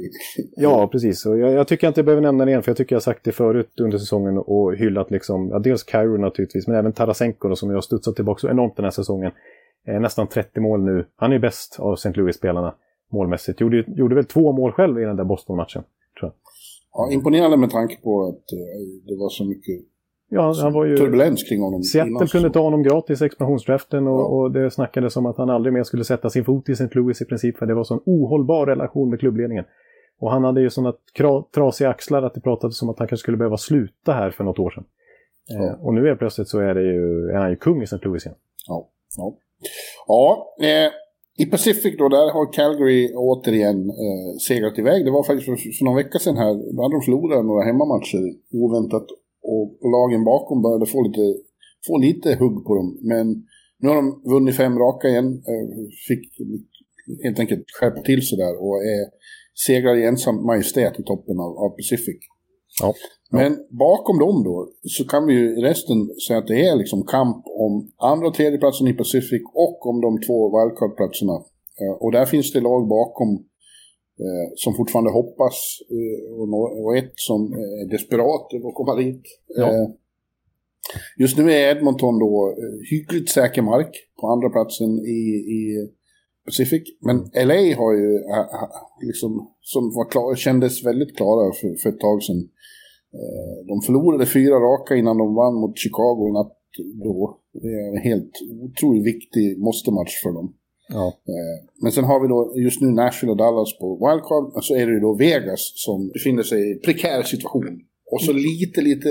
Ja, precis. Och jag, jag tycker inte jag behöver nämna det igen, för jag tycker jag sagt det förut under säsongen och hyllat liksom, ja, dels Cairo naturligtvis, men även Tarasenko då, som jag har studsat tillbaka så enormt den här säsongen. Eh, nästan 30 mål nu. Han är bäst av St. Louis-spelarna målmässigt. Gjorde, gjorde väl två mål själv i den där Boston-matchen, tror jag. ja, imponerande med tanke på att eh, det var så mycket Ja, han var ju... turbulens kring honom. Seattle kunde så. ta honom gratis i expansionsdraften och, Ja. och det snackades om att han aldrig mer skulle sätta sin fot i St. Louis i princip för det var så en ohållbar relation med klubbledningen. Och han hade ju sådana trasiga axlar att det pratades om att han kanske skulle behöva sluta här för något år sedan. Ja. Eh, och nu är plötsligt så är, det ju, är han ju kung i St. Louis igen. Ja, ja. ja eh, i Pacific då, där har Calgary återigen eh, segrat iväg. Det var faktiskt för, för någon vecka sedan här, då hade de förlorat några hemmamatcher oväntat. Och, lagen bakom började få lite, få lite hugg på dem. Men nu har de vunnit fem raka igen. Eh, fick helt enkelt skärpa till sig där och är segrar i ensam majestät i toppen av, av Pacific. Ja. Men bakom dem då så kan vi ju i resten säga att det är liksom kamp om andra och tredje platsen i Pacific och om de två wildcard-platserna. Eh, Och där finns det lag bakom eh, som fortfarande hoppas eh, och, ett som är desperat över att komma dit. Ja. Just nu är Edmonton då hyggligt säker mark på andra platsen i, i Pacific. Men LA har ju liksom, som var klar, kändes väldigt klara för, för ett tag sedan. Eh, De förlorade fyra raka innan de vann mot Chicago i natt då. Det är en helt otroligt viktig måste-match för dem. Ja. Eh, Men sen har vi då just nu Nashville och Dallas på wildcard. Och så är det ju då Vegas som befinner sig i prekär situation. Och så lite, lite,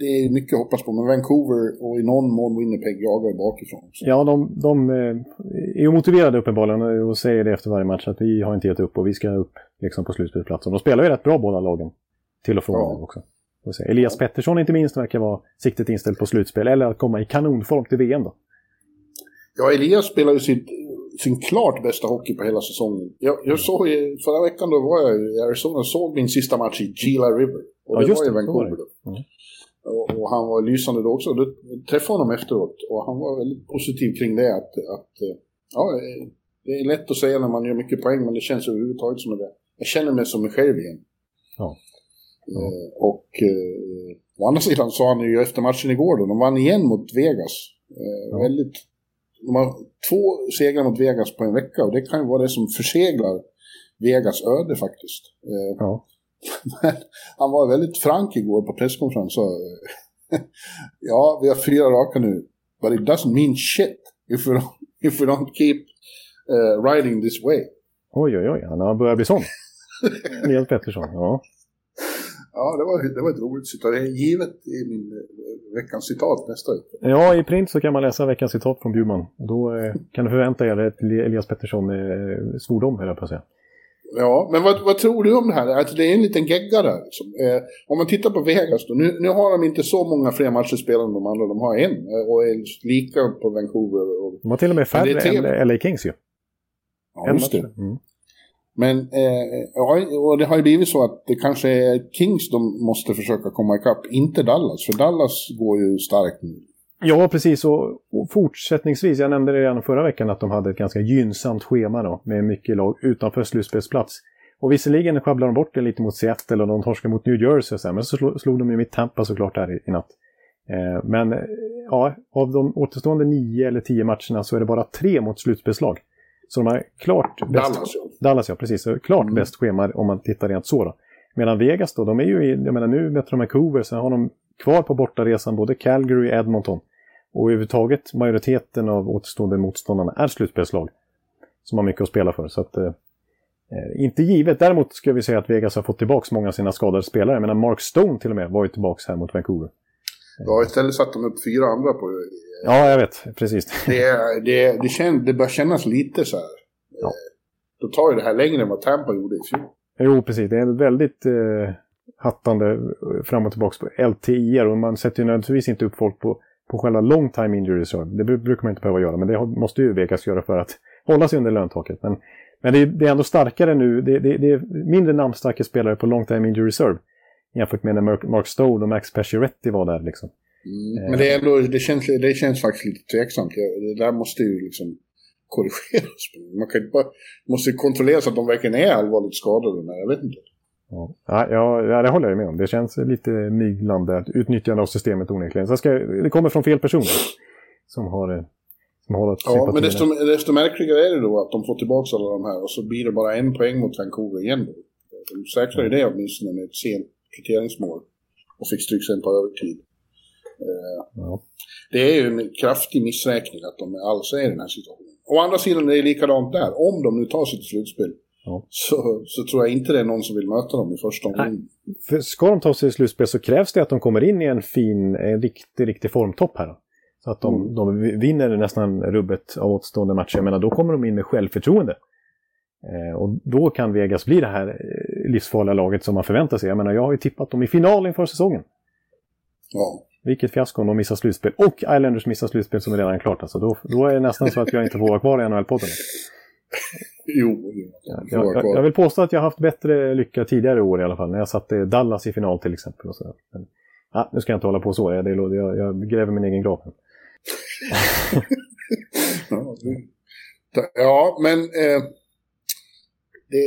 det är, mycket att hoppas på, men Vancouver och i någon mån Winnipeg jagar bakifrån. Så. Ja, de, de eh, är ju motiverade uppenbarligen och säger det efter varje match att vi har inte gett upp och vi ska upp liksom, på slutspelsplatsen. De spelar ju rätt bra båda lagen. Till och från Ja. också. Elias Pettersson inte minst verkar vara siktet inställt på slutspel eller att komma i kanonform till VM då. Ja, Elias spelar ju sitt, sin klart bästa hockey på hela säsongen. Jag, jag såg ju, förra veckan då var jag i Arizona och såg min sista match i Gila River. Och Ja, det var i Vancouver då. Mm. Och, och han var lysande då också. Då träffade honom efteråt och han var väldigt positiv kring det. Att, att ja, det är lätt att säga när man gör mycket poäng men det känns överhuvudtaget som det. Jag känner mig som mig själv igen. Ja. Eh, och eh, å andra sidan sa han ju efter matchen igår då, de vann igen mot Vegas. Eh, Ja. Väldigt, de har två segrar mot Vegas på en vecka och det kan ju vara det som förseglar Vegas öde faktiskt. Eh, Ja. men han var väldigt frank igår på presskonferens och sa ja, vi har fyra raka nu, but it doesn't mean shit if we don't, if we don't keep uh, riding this way. Oj, oj, oj, han har börjat bli sån. Elias Pettersson, ja. Ja, det var, det var ett roligt citat. Det är givet i min eh, veckans citat nästa vecka. Ja, i print så kan man läsa veckans citat från Bjurman. Då eh, kan du förvänta er ett Elias Pettersson eh, svordom, höll jag på att säga. Ja, men vad, vad tror du om det här? Att det är en liten gegga där. Liksom. Eh, om man tittar på Vegas då. Nu, nu har de inte så många fler matcher spelade än de andra. De har en eh, och är lika på Vancouver. Och, De har till och med färre än LA Kings ju. ja, En just det. Mm. Men eh, och det har ju blivit så att det kanske är Kings de måste försöka komma ikapp, inte Dallas. För Dallas går ju starkt nu. Ja, precis. Och, och fortsättningsvis, jag nämnde det redan förra veckan att de hade ett ganska gynnsamt schema då, med mycket lag utanför slutspelsplats. Och visserligen sjabblade de bort det lite mot Seattle och de torskade mot New Jersey och så här, men så slog, slog de ju mitt Tampa såklart där i, i natt. Eh, men eh, ja, av de återstående nio eller tio matcherna så är det bara tre mot slutspelslag. Så de har klart bäst, Dallas, ja. Dallas ja, precis. Så klart Mm. bäst schema om man tittar rent så då. Medan Vegas då, de är ju i, jag menar nu möter de Vancouver, så har de kvar på bortaresan både Calgary och Edmonton. Och överhuvudtaget majoriteten av återstående motståndarna är slutspelslag. Som har mycket att spela för. Så att, eh, eh, inte givet. Däremot ska vi säga att Vegas har fått tillbaka många av sina skadade spelare. Jag menar Mark Stone till och med var ju tillbaka här mot Vancouver. Ja, istället satte de upp fyra andra på Ja, jag vet. Precis. det. Det, det, kän, det börjar kännas lite så här. Ja. Då tar ju det här längre än vad Tampa gjorde i fjol. Jo, precis. Det är en väldigt eh, hattande eh, fram och tillbaka på LTIR. Och man sätter ju nödvändigtvis inte upp folk på på själva long time injury reserve. Det brukar man inte behöva göra, men det måste ju Vegas göra för att hålla sig under löntaket. Men, men det, är, det är ändå starkare nu. Det, det, det är mindre namnstarka spelare på long time injury reserve jämfört med när Mark Stone och Max Pacioretty var där. Liksom. Mm, men det, är ändå, det, känns, det känns faktiskt lite tveksamt. Det där måste ju liksom korrigeras. Man kan bara, måste kontrollera så att de verkligen är allvarligt skadade. Men jag vet inte. Ja, ja, det håller jag med om. Det känns lite myglande utnyttjande av systemet onekligen. Så ska, det kommer från fel personer som har, som har Ja, men desto, desto märkligare är det då att de får tillbaka alla de här och så blir det bara en poäng mot Vancouver igen. Då. De säkrar ju det åtminstone med ett sent kvitteringsmål och fick stryk sen på övertid. Eh, ja. Det är ju en kraftig missräkning att de alls är i den här situationen. Å andra sidan är det likadant där. Om de nu tar sig till slutspel ja. så, så tror jag inte det är någon som vill möta dem i första omgången. För ska de ta sig till slutspel så krävs det att de kommer in i en fin, en riktig, riktig formtopp här. Så att de, mm. de vinner nästan rubbet av återstående matcher. Jag menar, då kommer de in med självförtroende. Eh, och då kan Vegas bli det här eh, livsfarliga laget som man förväntar sig. Jag menar, jag har ju tippat dem i final inför säsongen. Ja. Vilket fiasko om de missar slutspel. Och Islanders missar slutspel som är redan klart. Alltså då, då är det nästan så att jag inte får vara kvar i NHL-podden. jo, ja, jag, jag, jag, vill påstå att jag har haft bättre lycka tidigare år i alla fall. När jag satte Dallas i final till exempel. Och så. Men, ja, nu ska jag inte hålla på så. Jag, det, jag, jag gräver min egen grav. ja, men... Eh det,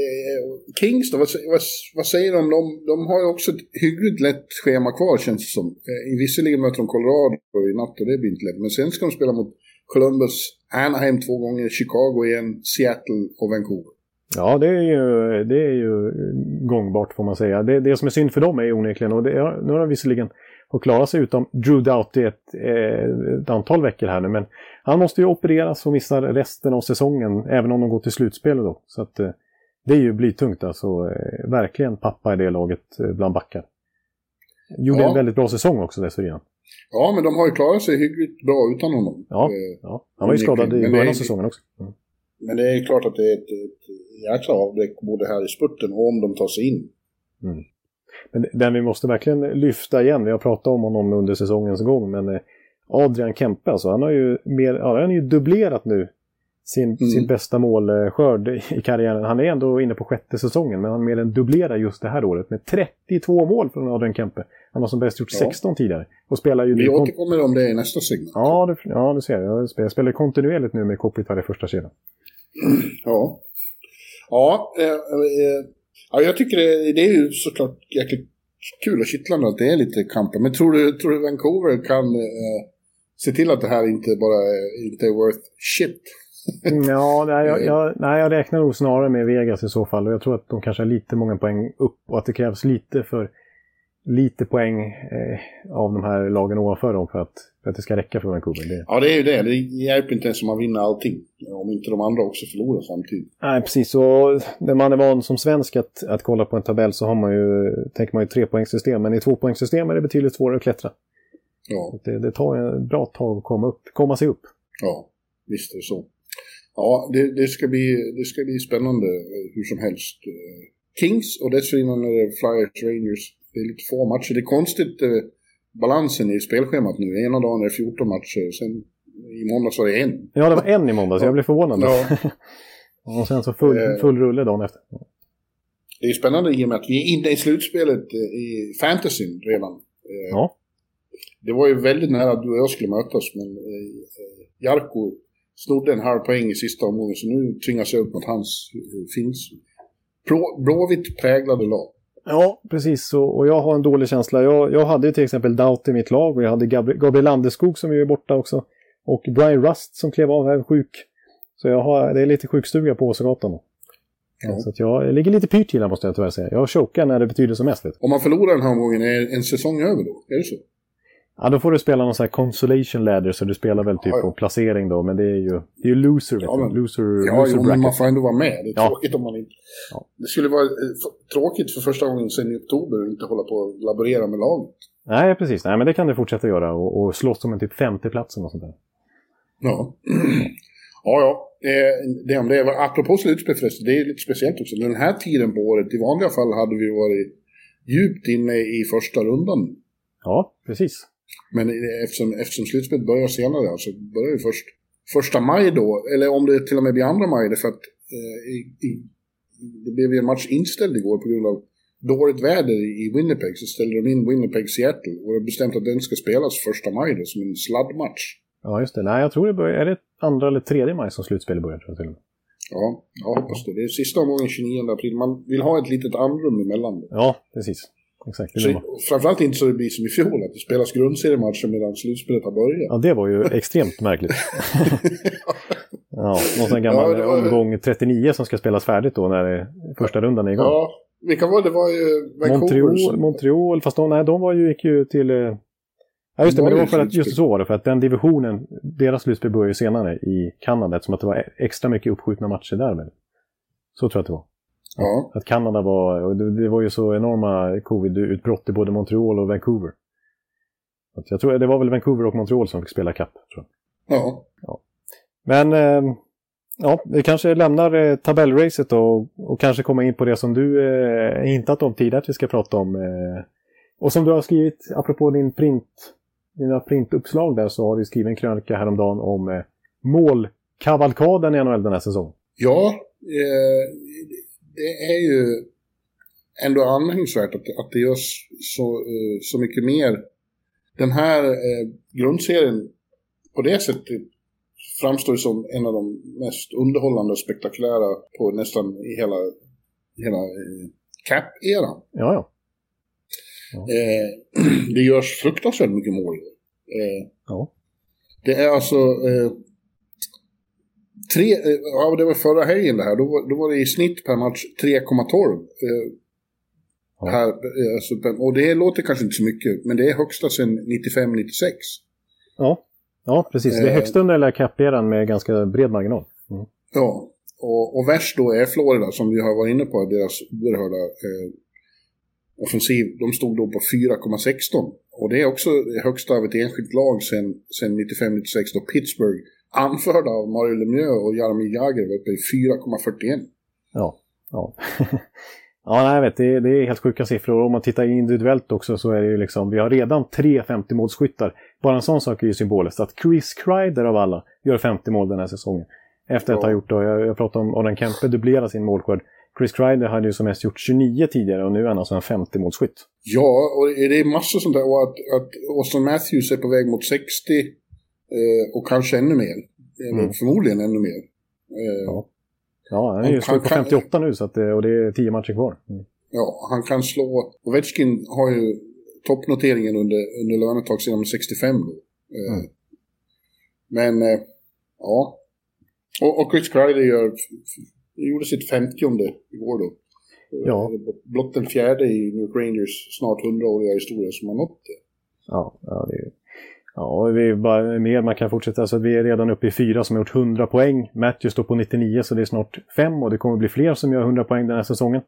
Kings då, vad, vad, vad, säger de? de? De har ju också ett hyggligt lätt schema kvar känns det som. Eh, visserligen möter de Colorado i natt och det blir inte lätt. Men sen ska de spela mot Columbus, Anaheim två gånger, Chicago igen, Seattle och Vancouver. Ja, det är ju, det är ju gångbart får man säga. Det, det som är synd för dem är onekligen, och det, nu har de visserligen fått klara sig utom Drew Doughty ett, eh, ett antal veckor här nu. Men han måste ju opereras och missar resten av säsongen, även om de går till slutspel då. Så att, eh, det är ju blytungt alltså. Eh, verkligen pappa i det laget eh, bland backar. Gjorde ja. en väldigt bra säsong också dessförinnan. Ja, men de har ju klarat sig hyggligt bra utan honom. Ja, eh, ja. han var ju skadad i början av säsongen också. Mm. Men det är klart att det är ett, ett jäkla avbräck både här i spurten och om de tar sig in. Mm. Men den vi måste verkligen lyfta igen, vi har pratat om honom under säsongens gång, men Adrian Kempe alltså, han har ju, mer, ja, han har ju dubblerat nu sin, mm. sin bästa målskörd i karriären. Han är ändå inne på sjätte säsongen, men han mer än dubblerar just det här året med 32 mål från Adrian Kempe. Han har som bäst gjort ja. 16 tidigare. Och spelar ju Vi återkommer om det i nästa segment. Ja, det, ja, du ser. Jag jag spelar kontinuerligt nu med Kopitar i första kedjan. Ja. Ja, eh, eh, ja, jag tycker det, det är ju såklart jäkligt kul och kittlande att det är lite kamper. Men tror du, tror du Vancouver kan eh, se till att det här inte bara inte är worth shit? Ja, nej jag, jag, nej, jag räknar nog snarare med Vegas i så fall. Och jag tror att de kanske har lite många poäng upp och att det krävs lite för lite poäng eh, av de här lagen ovanför dem för att, för att det ska räcka för Vancouver. Det... Ja, det är ju det. Det hjälper inte ens om man vinner allting. Om inte de andra också förlorar samtidigt. Nej, precis. Och när man är van som svensk att, att kolla på en tabell så har man ju, tänker man ju trepoängssystem. Men i tvåpoängssystem är det betydligt svårare att klättra. Ja. Det, det tar en bra tag att komma, upp, komma sig upp. Ja, visst är det så. Ja, det, det, ska bli, det ska bli spännande eh, hur som helst. Eh, Kings och dessförinnan är det Flyers Rangers. Det är lite få matcher. Det är konstigt eh, balansen i spelschemat nu. Ena dagen är det 14 matcher, sen i måndags var det en. Ja, det var en i måndags. Jag blev förvånad. Ja. och sen så full, full rulle dagen efter. Det är spännande i och med att vi är inne i slutspelet i fantasyn redan. Ja. Det var ju väldigt nära att du och jag skulle mötas, men Jarko snodde en halv poäng i sista omgången så nu tvingas jag upp mot hans eh, finns. Blåvitt präglade lag. Ja, precis. Och, och, jag har en dålig känsla. Jag, jag hade till exempel Daut i mitt lag och jag hade Gabriel, Gabriel Landeskog som är borta också. Och Brian Rust som klev av här sjuk. Så jag har, det är lite sjukstuga på Åsegatan. Ja. Så att jag ligger lite pyrt till måste jag tyvärr säga. Jag chokar när det betyder som mest. Om man förlorar den här omgången, är en säsong över då? Är det så? Ja, då får du spela någon sån här consolation ladder, så du spelar väl typ ja, på placering då, men det är ju, det är ju loser, vet ja, men, loser, ja, loser jo, men man får ändå vara med. Det är ja. tråkigt om man inte... Ja. Det skulle vara eh, tråkigt för första gången sedan i oktober att inte hålla på och laborera med laget. Nej, precis. Nej, men det kan du fortsätta göra och, och slåss om en typ femte plats och sånt där. Ja. ja, ja. Eh, det om det. Apropå slutspel förresten, det är lite speciellt också. Den här tiden på året, i vanliga fall hade vi varit djupt inne i första rundan. Ja, precis. Men eftersom, eftersom slutspelet börjar senare, alltså börjar ju först första maj då, eller om det till och med blir andra maj, det för att eh, i, i, det blev ju en match inställd igår på grund av dåligt väder i Winnipeg, så ställde de in Winnipeg-Seattle och har bestämt att den ska spelas första maj då, som en sladdmatch. Ja, just det. Nej, jag tror det börjar, är det andra eller tredje maj som slutspelet börjar, tror jag till och med. Ja, jag hoppas det. Det är sista omgången 29 april. Man vill ha ett litet andrum emellan. Ja, precis. Exakt. Så, framförallt inte så det blir som i fjol, att det spelas grundseriematcher medan slutspelet har börjat. Ja, det var ju extremt märkligt. ja, någon sån gammal Ja, det var- omgång 39 som ska spelas färdigt då när det- första rundan är igång. Ja, vilka var det? Var ju. Montreal, Montreal, fast de, nej, de var ju, gick ju till... eh, Ja, just det, De men det var för att, just så var det, för att den divisionen, deras slutspel började ju senare i Kanada, eftersom att det var extra mycket uppskjutna matcher där. väl. Så tror jag att det var. Ja, Att Kanada var, och det, var ju så enorma covid-utbrott i både Montreal och Vancouver. Att jag tror det var väl Vancouver och Montreal som fick spela kapp. Tror jag. ja. Men eh, ja, vi kanske lämnar eh, tabellracet då och, och kanske kommer in på det som du eh, hintat om tidigare att vi ska prata om. Eh, och som du har skrivit, apropå din print, dina printuppslag där, så har du skrivit en krönika häromdagen om eh, målkavalkaden i NHL den här säsongen. ja eh, det är ju ändå anmärkningsvärt att, att det görs så, eh, så mycket mer. Den här eh, grundserien på det sättet framstår som en av de mest underhållande och spektakulära på nästan i hela, hela eh, cap-eran. Ja, ja. Eh, det görs fruktansvärt mycket mål. Eh, ja. det är alltså eh, tre, eh, ja det var förra helgen det här, då var, då var det i snitt per match 3,12. Eh, Ja. här, eh, alltså, och det låter kanske inte så mycket, men det är högsta sedan 95-96. Ja, ja precis. Det är Eh. högsta under hela cap-eran med ganska bred marginal. Mm. Ja, och, och värst då är Florida som vi har varit inne på, deras oerhörda eh, offensiv. De stod då på 4,16. Och det är också högsta av ett enskilt lag sedan sen 95-96 då Pittsburgh, anförda av Mario Lemieux och Jaromir Jagr, var uppe i 4,41. Ja, ja. ja, nej, jag vet, det, det är helt sjuka siffror. Om man tittar individuellt också så är det ju liksom, vi har redan tre 50-målsskyttar. Bara en sån sak är ju symboliskt. Att Chris Kreider av alla gör 50 mål den här säsongen. Efter att Ja. ha gjort, då, jag, jag pratade om Adam Kempe dubblerar sin målskörd. Chris Kreider hade ju som mest gjort 29 tidigare och nu är han alltså en 50-målsskytt. Ja, och det är massor sånt där. Och att, att Austin Matthews är på väg mot 60 eh, och kanske ännu mer. Eller Mm. förmodligen ännu mer. Eh, Ja. Ja, han är ju slut på han kan- 58 nu så att, det- och det är 10 matcher kvar. Mm. Ja, han kan slå... Ovechkin har ju toppnoteringen under, under lönetag sedan 65 då. Eh, Mm. Men, eh, ja. Och, och Chris Kreider gör, gjorde sitt 50 igår då. Ja. Eh, Blott den fjärde i New Rangers snart 100-åriga historia som har nått det. Ja, ja, det är, ja vi är bara mer man kan fortsätta. Så vi är redan uppe i fyra som har gjort 100 poäng. Matthew står på 99 så det är snart fem och det kommer bli fler som gör 100 poäng den här säsongen.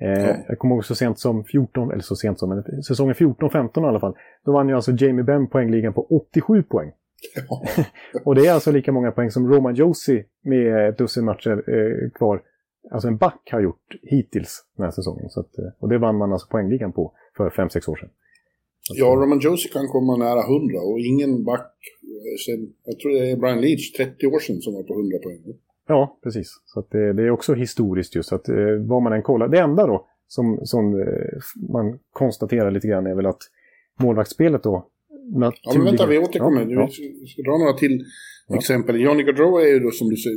Eh, Ja. Jag kommer ihåg så sent som 14, eller så sent som, men säsongen 14-15 i alla fall. Då vann ju alltså Jamie Benn poängligan på 87 poäng. Ja. Och det är alltså lika många poäng som Roman Josi med ett dussin matcher eh, kvar. Alltså en back har gjort hittills den här säsongen. Så att, eh, och det vann man alltså poängligan på för 5-6 år sedan. Ja, Roman Josie kan komma nära 100 och ingen back eh, sen, jag tror det är Brian Leach, 30 år sedan som var på 100 poäng. Ja, precis. Så det, det är också historiskt just att eh, vad man än kollar. Det enda då som, som eh, man konstaterar lite grann är väl att målvaktsspelet då Ja, men vänta, vi återkommer. Ja, ja. Vi ska dra några till exempel. Johnny Gaudreau är ju då som du säger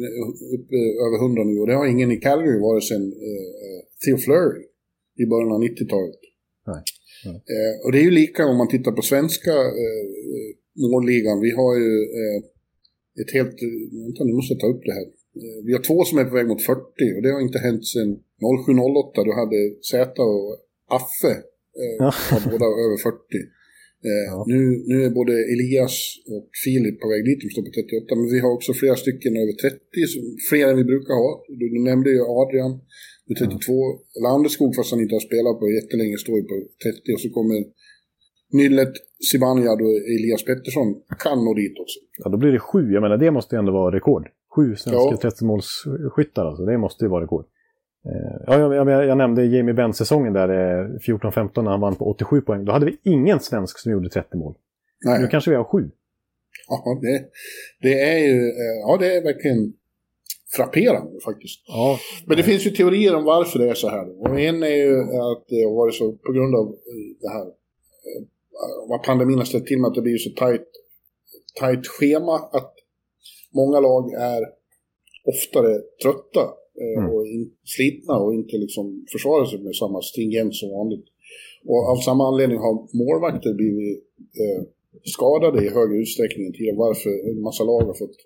uppe över 100 nu och det har ingen i Calgary varit sedan eh, Theo Fleury i början av 90-talet. Nej, nej. Eh, och det är ju lika om man tittar på svenska eh, målligan. Vi har ju eh, ett helt... eh, Vänta, nu måste jag ta upp det här. Eh, vi har två som är på väg mot 40 och det har inte hänt sedan 07-08. Då hade Zäta och Affe eh, var båda över 40. Eh, Ja. nu, nu är både Elias och Filip på väg dit, de står på 38, men vi har också flera stycken över 30, som, fler än vi brukar ha. Du, du nämnde ju Adrian med 32, Landeskog fast han inte har spelat på jättelänge står ju på 30 och så kommer Nyllet, Zibanejad och Elias Pettersson kan nå dit också. Ja, då blir det sju. Jag menar, det måste ju ändå vara rekord. Sju svenska Ja. 30-målsskyttar alltså. Det måste ju vara rekord. Eh, Ja, jag, jag, jag nämnde Jamie Benn-säsongen där, eh, 14-15, när han vann på 87 poäng. Då hade vi ingen svensk som gjorde 30 mål. Nej. Nu kanske vi har sju. Ja, det, det är ju, eh, ja det är verkligen frapperande faktiskt. Ja. Men det finns ju teorier om varför det är så här. Och en är ju att det har varit så på grund av eh, det här, eh, vad pandemin har ställt till med att det blir så tajt, tajt schema att många lag är oftare trötta mm. och in, slitna och inte liksom försvarar sig med samma stringens som vanligt. Och av samma anledning har målvakter blivit eh, skadade i högre utsträckning än tidigare. Varför en massa lag har fått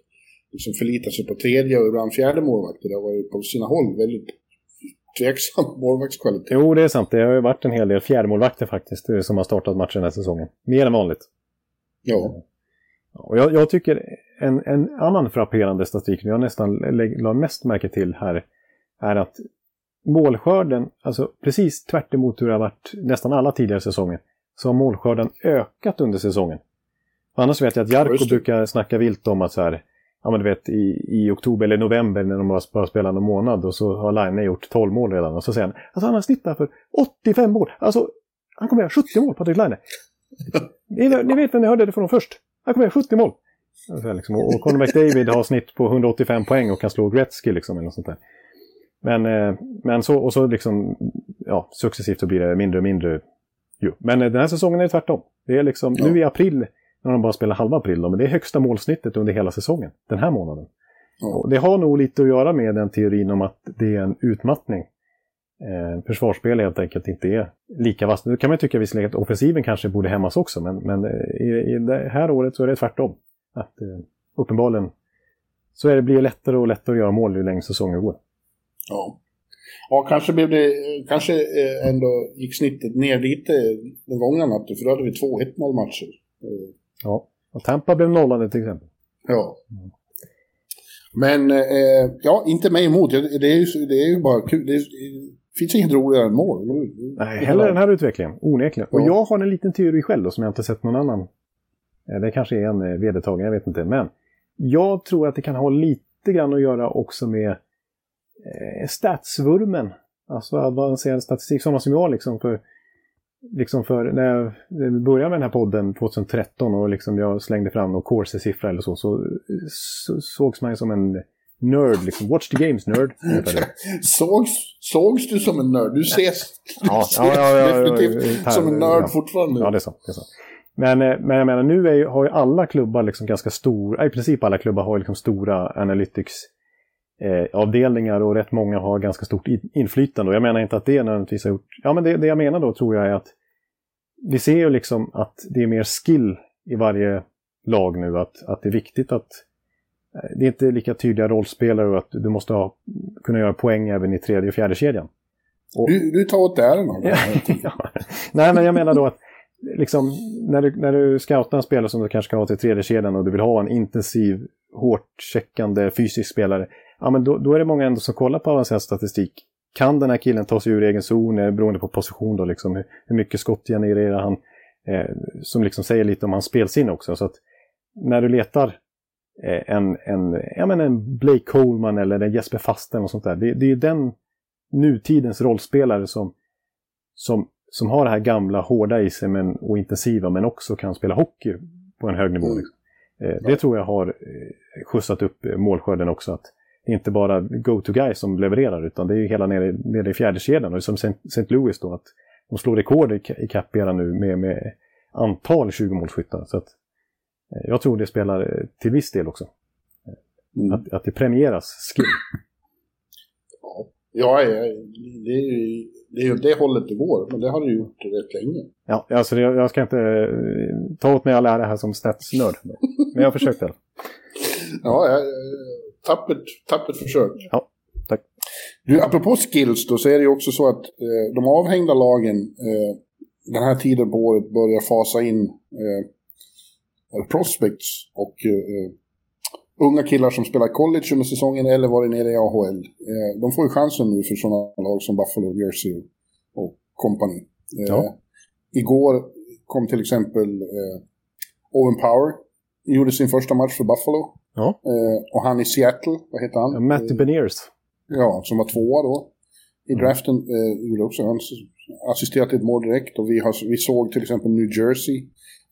liksom förlita sig på tredje och ibland fjärde målvakter. Det har varit på sina håll väldigt tveksam målvaktskvalitet. Jo, det är sant. Det har ju varit en hel del fjärdemålvakter faktiskt eh, som har startat matchen den här säsongen. Mer än vanligt. Ja. Och jag, jag tycker en, en, annan frapperande statistik, jag nästan la mest märke till här, är att målskörden, alltså precis tvärt hur det har varit nästan alla tidigare säsonger, så har målskörden ökat under säsongen. Annars vet jag att Jarko brukar snacka vilt om att så här, ja men du vet i, i oktober eller november när de bara spelar en månad och så har Line gjort 12 mål redan. Och så säger han, alltså han har snittat för 85 mål. Alltså, han kommer göra 70 mål, Patrik Line. ni, ni vet när ni hörde det från dem först. Han kommer göra 70 mål. Liksom, och Conor McDavid har snitt på 185 poäng och kan slå Gretzky liksom, eller något sånt där. Men, eh, men så, och så liksom, ja, successivt så blir det mindre och mindre. Jo. Men eh, den här säsongen är det tvärtom. Det är liksom, ja. nu i april, när de bara spelar halva april, då, men det är högsta målsnittet under hela säsongen, den här månaden. Mm. Och det har nog lite att göra med den teorin om att det är en utmattning. Eh, försvarsspel helt enkelt inte är lika vasst. Nu kan man tycka visserligen att offensiven kanske borde hämmas också, men, men eh, i, i det här året så är det tvärtom. Att eh, uppenbarligen så är det, blir det lättare och lättare att göra mål ju längre säsongen går. Ja. Ja, kanske blev det, kanske eh, ändå gick snittet ner lite den gångna natten, för då hade vi två 1-0 matcher. Eh, Ja, och Tampa blev nollade till exempel. Ja. Mm. Men, eh, ja, inte mig emot. Det är ju, det är ju bara kul. Det, finns inget roligare än mål. Nej, heller den här utvecklingen, onekligen. Ja. Och jag har en liten teori själv då, som jag inte sett någon annan. Eh, det kanske är en vedertagen, jag vet inte. Men jag tror att det kan ha lite grann att göra också med eh, statsvurmen. Alltså avancerad statistik, sådana som jag liksom för, liksom för när jag började med den här podden 2013 och liksom jag slängde fram någon Corsi-siffra eller så, så, så sågs man ju som en nörd, liksom. Watch the games, nörd. sågs, sågs du som en nörd? Du ses, ja, ja, ja, definitivt som en nörd fortfarande. Ja, det är så. Det är så. Men, eh, men jag menar, nu är, har ju alla klubbar liksom ganska stora, i princip alla klubbar har liksom stora analytics eh, avdelningar och rätt många har ganska stort inflytande. Och jag menar inte att det nödvändigtvis har gjort... Ja, men det, det jag menar då tror jag är att vi ser ju liksom att det är mer skill i varje lag nu. Att, att det är viktigt att eh, det är inte lika tydliga rollspelare och att du måste ha, kunna göra poäng även i tredje och fjärde kedjan. Och, du, du tar åt där ja. Nej, men jag menar då att liksom, när, du, när du scoutar en spelare som du kanske ska ha till tredje kedjan och du vill ha en intensiv, hårt checkande fysisk spelare ja, men då, då, är det många ändå som kollar på avancerad statistik. Kan den här killen ta sig ur egen zon, beroende på position då, liksom, hur, hur mycket skott genererar han? Eh, som liksom säger lite om hans spelsinne också. Så att när du letar eh, en, en, ja, men en Blake Coleman eller en Jesper Fasten och sånt där. Det, det är den nutidens rollspelare som, som, som har det här gamla, hårda i sig men, och intensiva, men också kan spela hockey på en hög nivå. Mm. Liksom. Eh, det tror jag har eh, skjutsat upp målskörden också. Att det är inte bara go-to-guy som levererar utan det är ju hela nere, nere i fjärde kedjan och som St. Louis då att de slår rekord i, i Capera nu med, med antal 20-målsskyttar. Så att, eh, jag tror det spelar eh, till viss del också. Mm. Att, att det premieras skill. Ja, det är ju det är ju det hållet det går, men det har det gjort rätt länge. Ja, alltså jag, jag ska inte eh, ta åt mig all ära här som statsnörd. Men jag har försökt det. ja, jag, tappert, tappert försök. Ja, tack. Du, apropå skills då, så är det ju också så att eh, de avhängda lagen eh, den här tiden på året börjar fasa in eh, prospects och eh, unga killar som spelar college under säsongen eller varit nere i AHL. Eh, de får ju chansen nu för sådana lag som Buffalo, Jersey och company. Eh, ja. Igår kom till exempel Owen Power, gjorde sin första match för Buffalo. Ja. Eh, och han i Seattle, vad heter han? Matty Beniers. Ja, som var tvåa då. I mm. draften eh, gjorde också han assisterat ett mål direkt. Och vi, har, vi såg till exempel New Jersey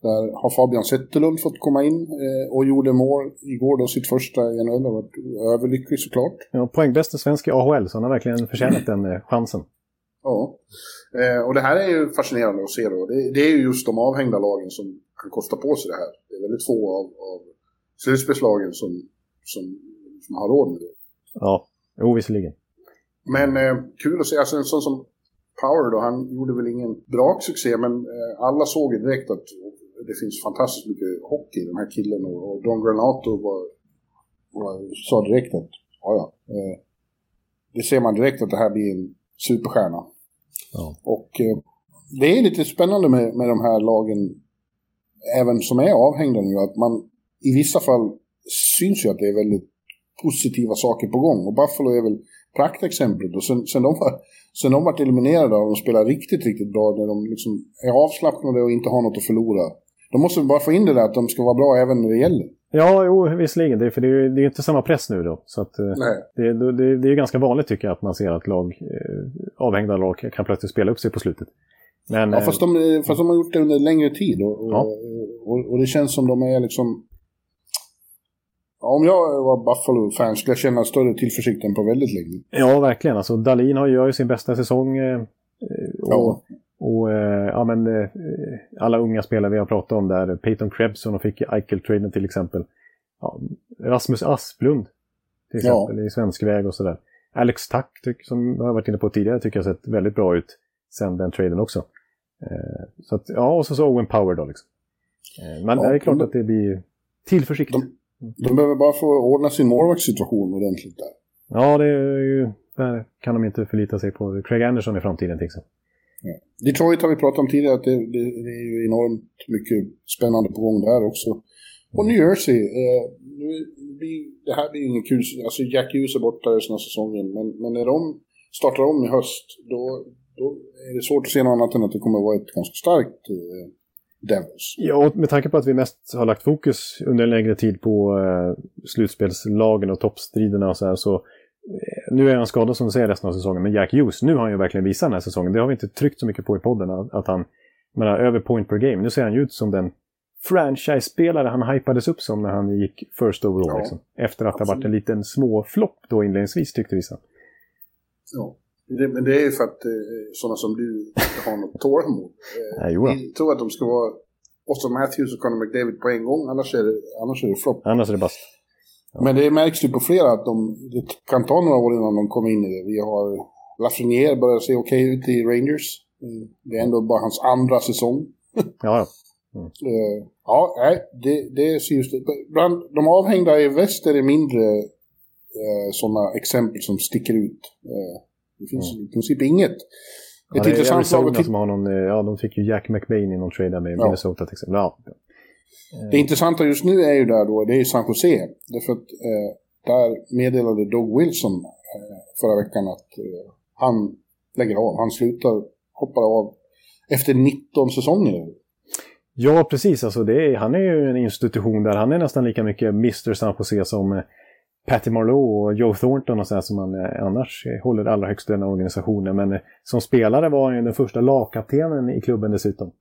Där har Fabian Zetterlund fått komma in eh, och gjorde mål igår då sitt första i NHL och varit överlycklig såklart. Ja, poängbäste svensk i AHL, så han har verkligen förtjänat den eh, chansen. Ja, eh, och det här är ju fascinerande att se då. Det, det, är ju just de avhängda lagen som kan kosta på sig det här. Det är väldigt få av, av slutspelslagen som, som, som har råd med det. Ja, jo visserligen. Men eh, kul att se, alltså en sån som Power då, han gjorde väl ingen bra succé men eh, alla såg ju direkt att det finns fantastiskt mycket hockey i den här killen och, och Don Granato var, var, sa direkt att ja, ja eh, det ser man direkt att det här blir en superstjärna. Ja. Och eh, det är lite spännande med, med de här lagen, även som är avhängda nu, att man i vissa fall syns ju att det är väldigt positiva saker på gång. Och Buffalo är väl praktexemplet. Och sen, sen, de var, sen de varit eliminerade och de spelar riktigt, riktigt bra, när de liksom är avslappnade och inte har något att förlora. De måste bara få in det där att de ska vara bra även när det gäller. Ja, jo, visserligen. Det, för det är ju inte samma press nu då. Så att, eh, det, det, det, är ganska vanligt tycker jag att man ser att lag, eh, avhängda lag kan plötsligt spela upp sig på slutet. Men, ja, fast de, eh, fast de har gjort det under längre tid. Och, ja. och, och, det känns som de är liksom... Om jag var Buffalo-fan skulle jag känna större tillförsikt än på väldigt länge. Ja, verkligen. Alltså, Dalin har, gör ju sin bästa säsong. och, ja. Och eh, ja, men, eh, alla unga spelare vi har pratat om där, Peyton Krebs och fick Eichel-traden till exempel. Ja, Rasmus Asplund till exempel ja. i svensk väg och sådär. Alex Tack, som jag har varit inne på tidigare, tycker jag har sett väldigt bra ut sen den traden också. Eh, så att, ja, och så, så Owen Power då liksom. Eh, men ja, det är klart de, att det blir tillförsikt. De, de behöver bara få ordna sin målvaktssituation ordentligt där. Ja, det är ju, där kan de inte förlita sig på Craig Anderson i framtiden till exempel. Ja. Detroit har vi pratat om tidigare, att det, det, det, är ju enormt mycket spännande på gång där också. Och New Jersey, eh, det här blir ju ingen kul, alltså Jack Hughes är borta resten av säsongen, men, men när de startar om i höst, då, då är det svårt att se något annat än att det kommer att vara ett ganska starkt eh, Devils. Ja, och med tanke på att vi mest har lagt fokus under en längre tid på eh, slutspelslagen och toppstriderna och så här, så nu är han skadad som du säger resten av säsongen, men Jack Hughes, nu har han ju verkligen visat den här säsongen. Det har vi inte tryckt så mycket på i podden, att han, menar, över point per game. Nu ser han ju ut som den franchise-spelare han hypades upp som när han gick first overall. Ja, liksom. Efter att absolut. ha varit en liten småflopp då inledningsvis, tyckte vissa. Ja, det, men det är ju för att eh, sådana som du inte har något tålamod. Eh, jag tror att de ska vara Austin Matthews och Conor McDavid på en gång, annars är det, annars är det flopp. Annars är det bast. Men det märks ju på flera att de, det kan ta några år innan de kommer in i det. Vi har Lafreniere börjar se okej okay ut i Rangers. Mm. Det är ändå bara hans andra säsong. ja, mm. uh, ja, nej, det, det ser just Bland de avhängda i väst är det mindre uh, sådana exempel som sticker ut. Uh, det finns mm. i princip inget. Ett ja, intressant lag som har någon, ja, de fick ju Jack McBain i någon trade med ja. Minnesota till exempel. Ja. Det intressanta just nu är ju där då, det är San Jose. Därför att eh, där meddelade Doug Wilson eh, förra veckan att eh, han lägger av. Han slutar, hoppar av efter 19 säsonger. Ja, precis. Alltså det är, han är ju en institution där han är nästan lika mycket Mr San Jose som eh, Patty Marlowe och Joe Thornton och sådär som man eh, annars håller allra högst i den organisationen. Men eh, som spelare var han ju den första lagkaptenen i klubben dessutom.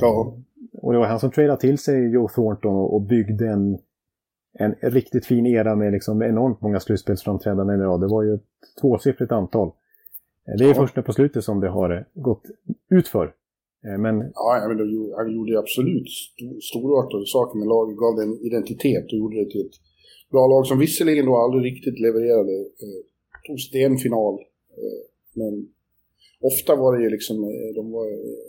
Ja. Och det var han som tradade till sig Joe Thornton och byggde en, en riktigt fin era med liksom enormt många slutspelsframträdanden i rad. Det var ju ett tvåsiffrigt antal. Det är ja. först på slutet som det har gått utför. Eh, men... Ja, men han gjorde absolut storartade saker med laget, gav den identitet och gjorde det till ett bra lag som visserligen då aldrig riktigt levererade. Eh, tog sig till en final. Eh, men ofta var det ju liksom, eh, de var eh,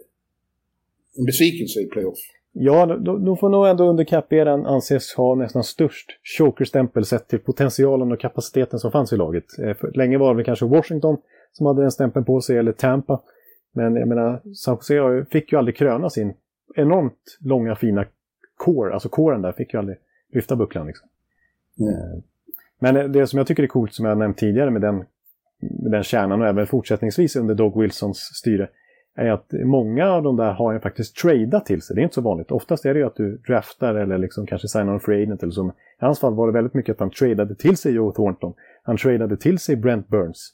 en besvikelse i playoff. Ja, de, de får nog ändå under cap-eran anses ha nästan störst chokerstämpel sett till potentialen och kapaciteten som fanns i laget. Eh, för länge var det kanske Washington som hade den stämpeln på sig, eller Tampa. Men jag menar, San Jose fick ju aldrig kröna sin enormt långa fina core. Alltså coren där fick ju aldrig lyfta bucklan. Liksom. Mm. Men det som jag tycker är coolt, som jag nämnt tidigare med den, med den kärnan och även fortsättningsvis under Dog Wilsons styre, är att många av de där har ju faktiskt tradat till sig. Det är inte så vanligt. Oftast är det ju att du draftar eller liksom kanske signar en free agent eller så. I hans fall var det väldigt mycket att han tradade till sig Joe Thornton. Han tradade till sig Brent Burns.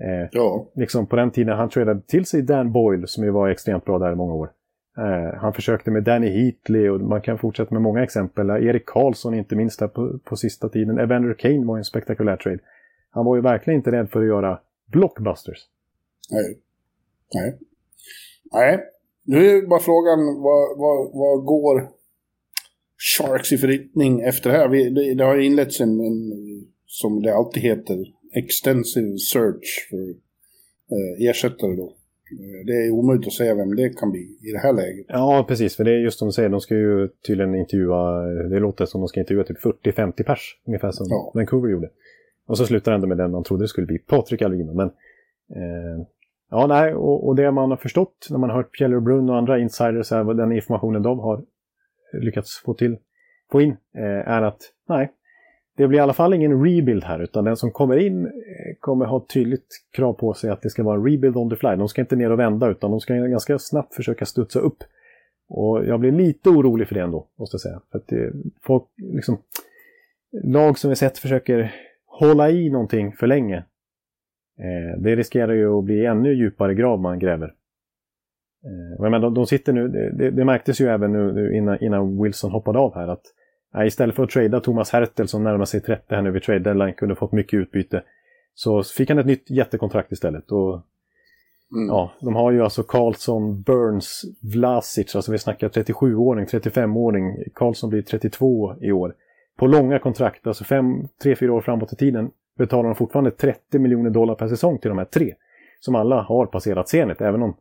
Eh, ja. Liksom på den tiden han tradade till sig Dan Boyle som ju var extremt bra där i många år. Eh, han försökte med Danny Heatley och man kan fortsätta med många exempel. Erik Karlsson inte minst här på, på sista tiden. Evander Kane var en spektakulär trade. Han var ju verkligen inte rädd för att göra blockbusters. Nej. Nej. Nej. Nu är bara frågan, vad, vad, vad går Sharks i förriktning efter det här? Vi, det, det har inletts en, en, som det alltid heter, extensive search för eh, ersättare då. Eh, Det är omöjligt att säga vem det kan bli i det här läget. Ja, precis. För det är just som de säger, de ska ju tydligen intervjua, det låter som de ska intervjua typ 40-50 pers. Ungefär som Ja. Vancouver gjorde. Och så slutar det ändå med den man trodde det skulle bli, Patrik Alvin. Men eh, ja, nej, och, och det man har förstått när man har hört Pjeller Brunn och andra insiders, här, den informationen de har lyckats få till, få in, eh, är att nej, det blir i alla fall ingen rebuild här, utan den som kommer in kommer ha tydligt krav på sig att det ska vara en rebuild on the fly. De ska inte ner och vända, utan de ska ganska snabbt försöka studsa upp. Och jag blir lite orolig för det ändå, måste jag säga. För att det, folk, liksom, lag som vi sett försöker hålla i någonting för länge. Eh, det riskerar ju att bli ännu djupare grav man gräver. Eh, men de, de sitter nu, det, det, märktes ju även nu, nu innan, innan Wilson hoppade av här att eh, istället för att trada Thomas Hertel som närmar sig 30 här nu vid trade deadline kunde fått mycket utbyte så fick han ett nytt jättekontrakt istället. Och Mm. Ja, de har ju alltså Karlsson, Burns, Vlasic, alltså vi snackar 37-åring, 35-åring. Karlsson blir 32 i år. På långa kontrakt, alltså 3-4 år framåt i tiden, betalar de fortfarande 30 miljoner dollar per säsong till de här tre. Som alla har passerat Zenit, även om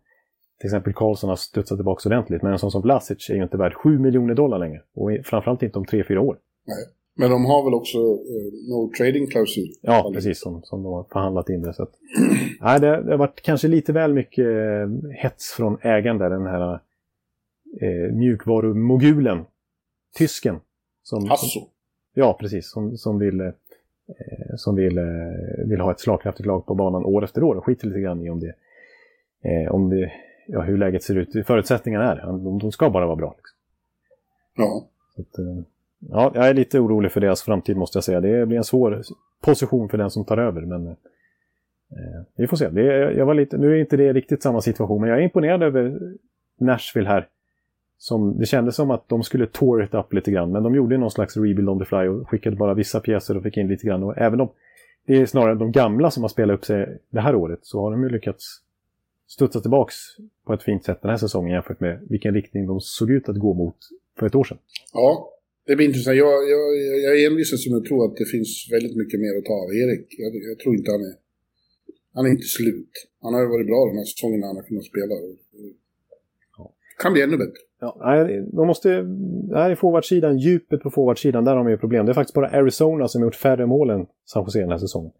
till exempel Karlsson har studsat tillbaka ordentligt. Men en sån som Vlasic är ju inte värd 7 miljoner dollar längre. Och framförallt inte om 3-4 år. Nej. Men de har väl också eh, no trading-klausul? Ja, precis. Som, som de har förhandlat in det. Så att, nej, det, det har varit kanske lite väl mycket eh, hets från ägaren där. Den här eh, mjukvarumogulen. Tysken. Som, Hasso. ja, precis. Som, som vill, eh, som vill, eh, vill ha ett slagkraftigt lag på banan år efter år. Och skiter lite grann i om det, eh, om det ja, hur läget ser ut. Förutsättningarna är. De, de ska bara vara bra. Liksom. Ja. Så att, eh, ja, jag är lite orolig för deras framtid måste jag säga. Det blir en svår position för den som tar över. Men eh, vi får se. Det jag var lite, nu är inte det riktigt samma situation, men jag är imponerad över Nashville här. Som, det kändes som att de skulle tour it up lite grann, men de gjorde någon slags rebuild on the fly och skickade bara vissa pjäser och fick in lite grann. Och även om det är snarare de gamla som har spelat upp sig det här året så har de ju lyckats studsa tillbaks på ett fint sätt den här säsongen jämfört med vilken riktning de såg ut att gå mot för ett år sedan. Ja, det blir intressant. Jag, jag, jag envisas med att tro att det finns väldigt mycket mer att ta av Erik. Jag, jag tror inte han är... Han är inte slut. Han har ju varit bra den här säsongen när han har kunnat spela. Kan bli ännu bättre. Ja, nej, de måste... Nej, forwardsidan, djupet på forwardsidan, där har de ju problem. Det är faktiskt bara Arizona som har gjort färre mål än San Jose den här säsongen.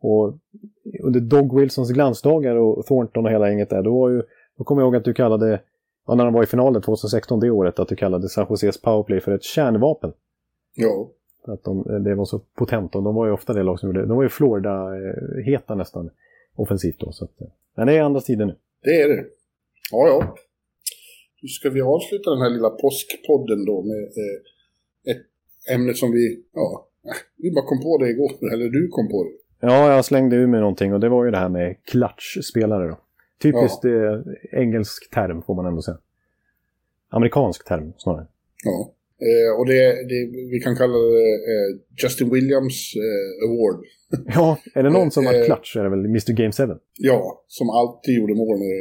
Och under Dog Wilsons glansdagar och Thornton och hela gänget där, då var ju... Då kommer jag ihåg att du kallade, ja, när de var i finalen 2016 det året, att du kallade San Joses powerplay för ett kärnvapen. Ja. Att de, det var så potent och de var ju ofta det lag som gjorde, de var ju Florida-heta nästan offensivt då. Så att, men det är andra tider nu. Det är det. Ja, ja. Nu ska vi avsluta den här lilla påskpodden då med eh, ett ämne som vi, ja, vi bara kom på det igår, eller du kom på det. Ja, jag slängde ur mig någonting och det var ju det här med klatschspelare då. Typiskt eh, engelsk term får man ändå säga. Amerikansk term snarare. Ja. Eh, och det, det, vi kan kalla det eh, Justin Williams eh, Award. Ja, är det någon som Eh, har klatsch så är det väl Mr Game 7. Ja, som alltid gjorde mål när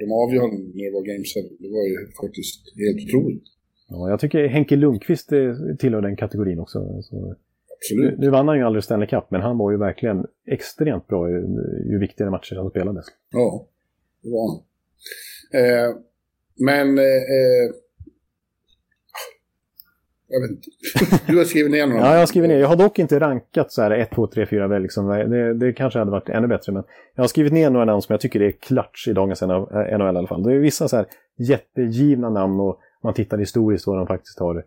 de avgörande när det var Game 7. Det var ju faktiskt helt otroligt. Ja, jag tycker Henke Lundqvist eh, tillhör den kategorin också. Så, nu, Absolut. nu vann han ju aldrig Stanley Cup, men han var ju verkligen extremt bra ju, ju viktigare matcher han spelades. Ja, det var han. Eh, men... Eh, eh, jag vet inte. Du har skrivit ner några. Ja, jag har skrivit ner. Jag har dock inte rankat så här 1, 2, 3, 4 väl. Liksom. Det, det kanske hade varit ännu bättre. Men jag har skrivit ner några namn som jag tycker är klatsch i dagens NHL eh, i alla fall. Det är vissa så här jättegivna namn och man tittar historiskt vad de faktiskt har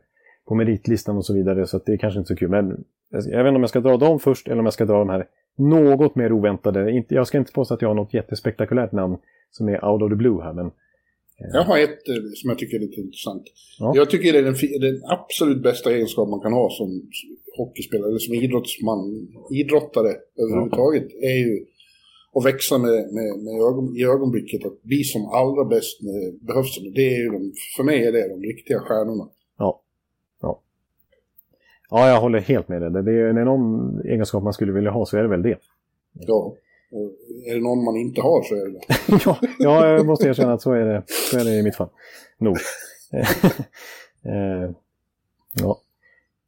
på meritlistan och så vidare. Så att det är kanske inte så kul. Men alltså, jag vet inte om jag ska dra dem först eller om jag ska dra de här något mer oväntade. Jag ska inte påstå att jag har något jättespektakulärt namn som är out of the blue här. Men Jag har ett eh, som jag tycker är lite intressant. Ja. Jag tycker det är den, den absolut bästa egenskap man kan ha som hockeyspelare, eller som idrottsman, idrottare överhuvudtaget, är ju och växa med, med, med ögon, i ögonblicket att bli som allra bäst när det behövs. Det är ju de, för mig är det de riktiga stjärnorna. Ja. Ja, ja jag håller helt med dig. Det är, det någon egenskap man skulle vilja ha så är det väl det. Ja. Och är det någon man inte har så är det det. ja, ja, jag måste erkänna att så är det, så är det i mitt fall. Nog. eh, ja.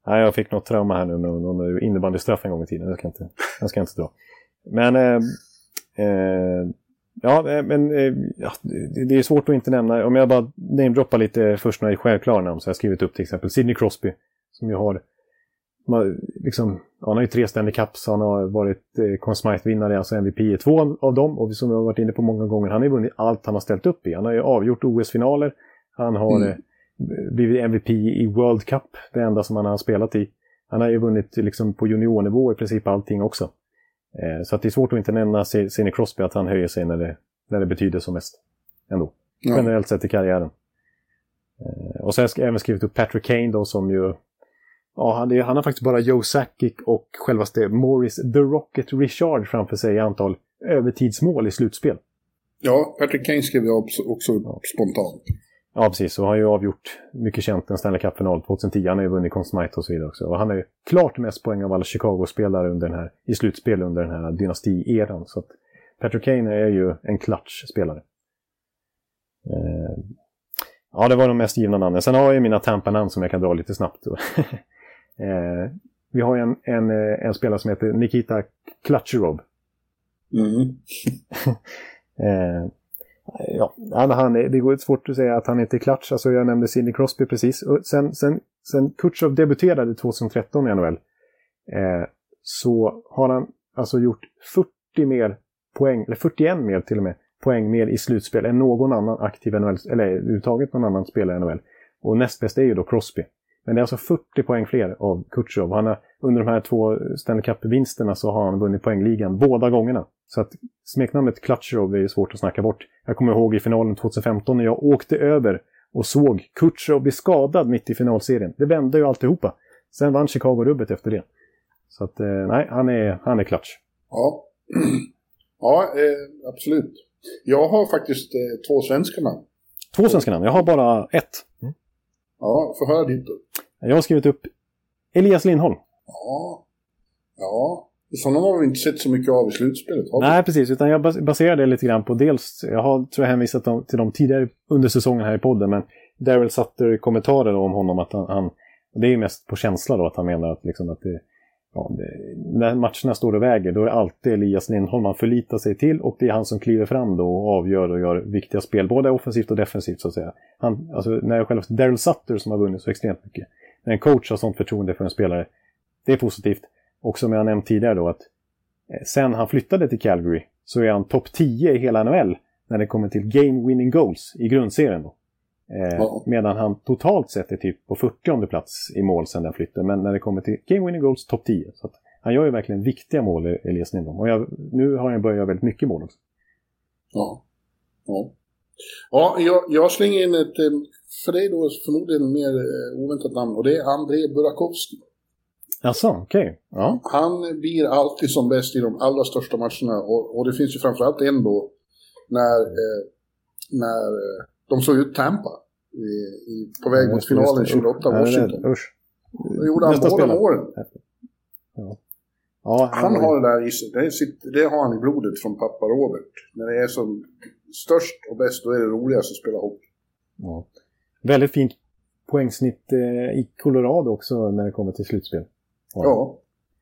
Nej, jag fick något trauma här nu med någon innebandystraff en gång i tiden. Jag ska inte, jag ska inte dra. Men... Eh, eh, ja, eh, men eh, ja, det är svårt att inte nämna. Om jag bara namedroppar lite först några självklara namn så har jag skrivit upp till exempel Sidney Crosby. Som ju har... Liksom, han har ju tre Stanley Cups, han har varit eh, Conn Smythe-vinnare, alltså MVP i två av dem. Och som vi har varit inne på många gånger, han har ju vunnit allt han har ställt upp i. Han har ju avgjort OS-finaler, han har mm. Eh, blivit MVP i World Cup, det enda som han har spelat i. Han har ju vunnit liksom på juniornivå i princip allting också. Eh, så att det är svårt att inte nämna Sidney Crosby att han höjer sig när det, när det betyder som mest. Ändå. Ja. Generellt sett i karriären. Eh, och så har jag även skrivit upp Patrick Kane då som ju... Ja, han, är, han har faktiskt bara Joe Sakic och självaste Morris The Rocket Richard framför sig i antal övertidsmål i slutspel. Ja, Patrick Kane skrev jag också ja. spontant. Ja, precis. Och han har ju avgjort mycket känt en Stanley Cup-final 2010. Han har ju vunnit Conn Smythe och så vidare också. Och han har ju klart mest poäng av alla Chicago-spelare under den här, i slutspel under den här dynasti-eran. Så att Patrick Kane är ju en klatsch-spelare. Eh, ja, det var de mest givna namnen. Sen har jag mina Tampa-namn som jag kan dra lite snabbt. eh, vi har en, en, en, spelare som heter Nikita Klatcherov. Mm. eh, Ja, han, det går svårt att säga att han inte är klatsch. Alltså jag nämnde Sidney Crosby precis. Och sen, sen, sen Kutjov debuterade 2013 i NHL eh, så har han alltså gjort 40 mer poäng, eller 41 mer till och med, poäng mer i slutspel än någon annan aktiv NHL, eller överhuvudtaget någon annan spelare i NHL. Och näst bäst är ju då Crosby. Men det är alltså 40 poäng fler av Kutjov. Han har, under de här två Stanley Cup-vinsterna så har han vunnit poängligan båda gångerna. Så att smeknamnet Kutjerov är ju svårt att snacka bort. Jag kommer ihåg i finalen 2015 när jag åkte över och såg Kutjerov bli skadad mitt i finalserien. Det vände ju alltihopa. Sen vann Chicago rubbet efter det. Så att, eh, nej, han är, han är klatsch. Ja, ja eh, absolut. Jag har faktiskt eh, två svenska namn. Två svenska namn? Jag har bara ett. Mm. Ja, få höra ditt då. Jag har skrivit upp Elias Lindholm. Ja, ja. Sådana har vi inte sett så mycket av i slutspelet. Nej, precis. Utan jag baserar det lite grann på dels, jag har tror jag hänvisat till dem tidigare under säsongen här i podden, men Daryl Sutter kommentarer om honom att han, han det är mest på känsla då att han menar att, liksom att det, ja, det, när matcherna står och väger då är det alltid Elias Lindholm man förlitar sig till och det är han som kliver fram då och avgör och gör viktiga spel, både offensivt och defensivt så att säga. Han, alltså, när jag själv Daryl Sutter som har vunnit så extremt mycket. När en coach har sånt förtroende för en spelare, det är positivt. Och som jag nämnt tidigare då att eh, sen han flyttade till Calgary så är han topp 10 i hela NHL när det kommer till game winning goals i grundserien. Då. Eh, ja. Medan han totalt sett är typ på 40 plats i mål sen den flytten. Men när det kommer till game winning goals topp 10. Så han gör ju verkligen viktiga mål, Elias Lindholm. Och jag, nu har han börjat göra väldigt mycket mål också. Ja. Ja, ja jag, jag slänger in ett, eh, för dig då förmodligen mer oväntat namn. Och det är André Burakovsky. Jaså, okej. Okay. Ja. Han blir alltid som bäst i de allra största matcherna. Och, och det finns ju framförallt en då när, eh, när eh, de såg ut Tampa i, i, på väg mot finalen 28, Washington. Då gjorde han båda målen. Ja. Ja, han, han har det där i sig. Det, det, har han i blodet från pappa Robert. När det är som störst och bäst, då är det roligast att spela hockey. Ja. Väldigt fint poängsnitt eh, i Colorado också när det kommer till slutspel. Ja.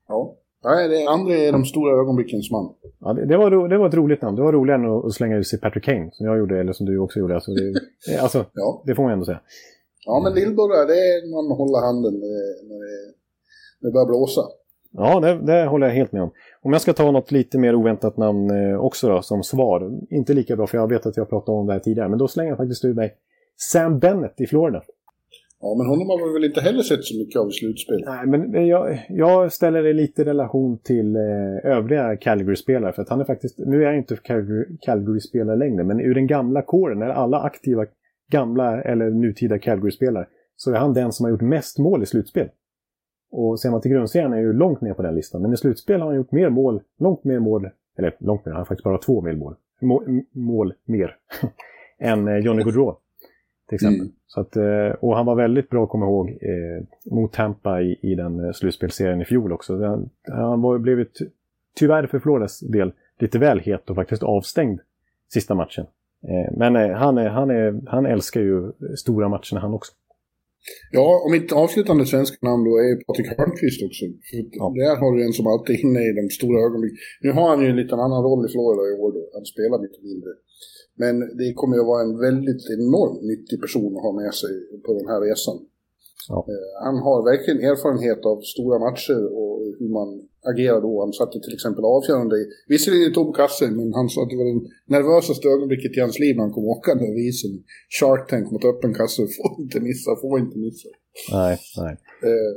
Ja. Nej, det andra är de stora ögonblickens man. Ja, det, det, var, det var ett roligt namn. Det var roligare än att slänga ut sig Patrick Kane, som jag gjorde, eller som du också gjorde. Alltså, det, alltså, ja. det får man ändå säga. Ja, men Lillburra, det är man håller handen när det, när det börjar blåsa. Ja, det, det, håller jag helt med om. Om jag ska ta något lite mer oväntat namn eh, också då, som svar. Inte lika bra, för jag vet att jag pratat om det här tidigare. Men då slänger jag faktiskt ur mig Sam Bennett i Florida. Ja, men honom har vi väl inte heller sett så mycket av i slutspel. Nej, men jag, jag ställer det lite i relation till eh, övriga Calgary-spelare. För att han är faktiskt, nu är jag inte Calgary-spelare längre, men ur den gamla kåren, när alla aktiva gamla eller nutida Calgary-spelare, så är han den som har gjort mest mål i slutspel. Och ser man till grundserien är ju långt ner på den listan. Men i slutspel har han gjort mer mål, långt mer mål eller långt mer, han har faktiskt bara två mål, mål, mål mer än eh, Johnny Gaudreau. Till exempel. Mm. Så att, eh, och han var väldigt bra, kom ihåg, eh, mot Tampa i, i den eh, slutspelserien i fjol också. Han, han var, blivit, tyvärr för Flores del, lite väl het och faktiskt avstängd sista matchen. Eh, men eh, han, är, han, är, han älskar ju stora matcherna han också. Ja, och mitt avslutande svenska namn då är Patrik Hörnqvist också. Ja. Där har du en som alltid är inne i de stora ögonblicken. Nu har han ju en liten annan roll i Florida i år då. Han spelar lite mindre. Men det kommer ju att vara en väldigt enormt nyttig person att ha med sig på den här resan. Ja. Eh, Han har verkligen erfarenhet av stora matcher och hur man agerar då. Han satte till exempel avgörande visserligen i tom kasse, men han sa att det var det nervösaste ögonblicket i hans liv när han kom åkande över isen. Shark Tank mot öppen kasse, får inte missa, får inte missa. Nej, nej. Eh,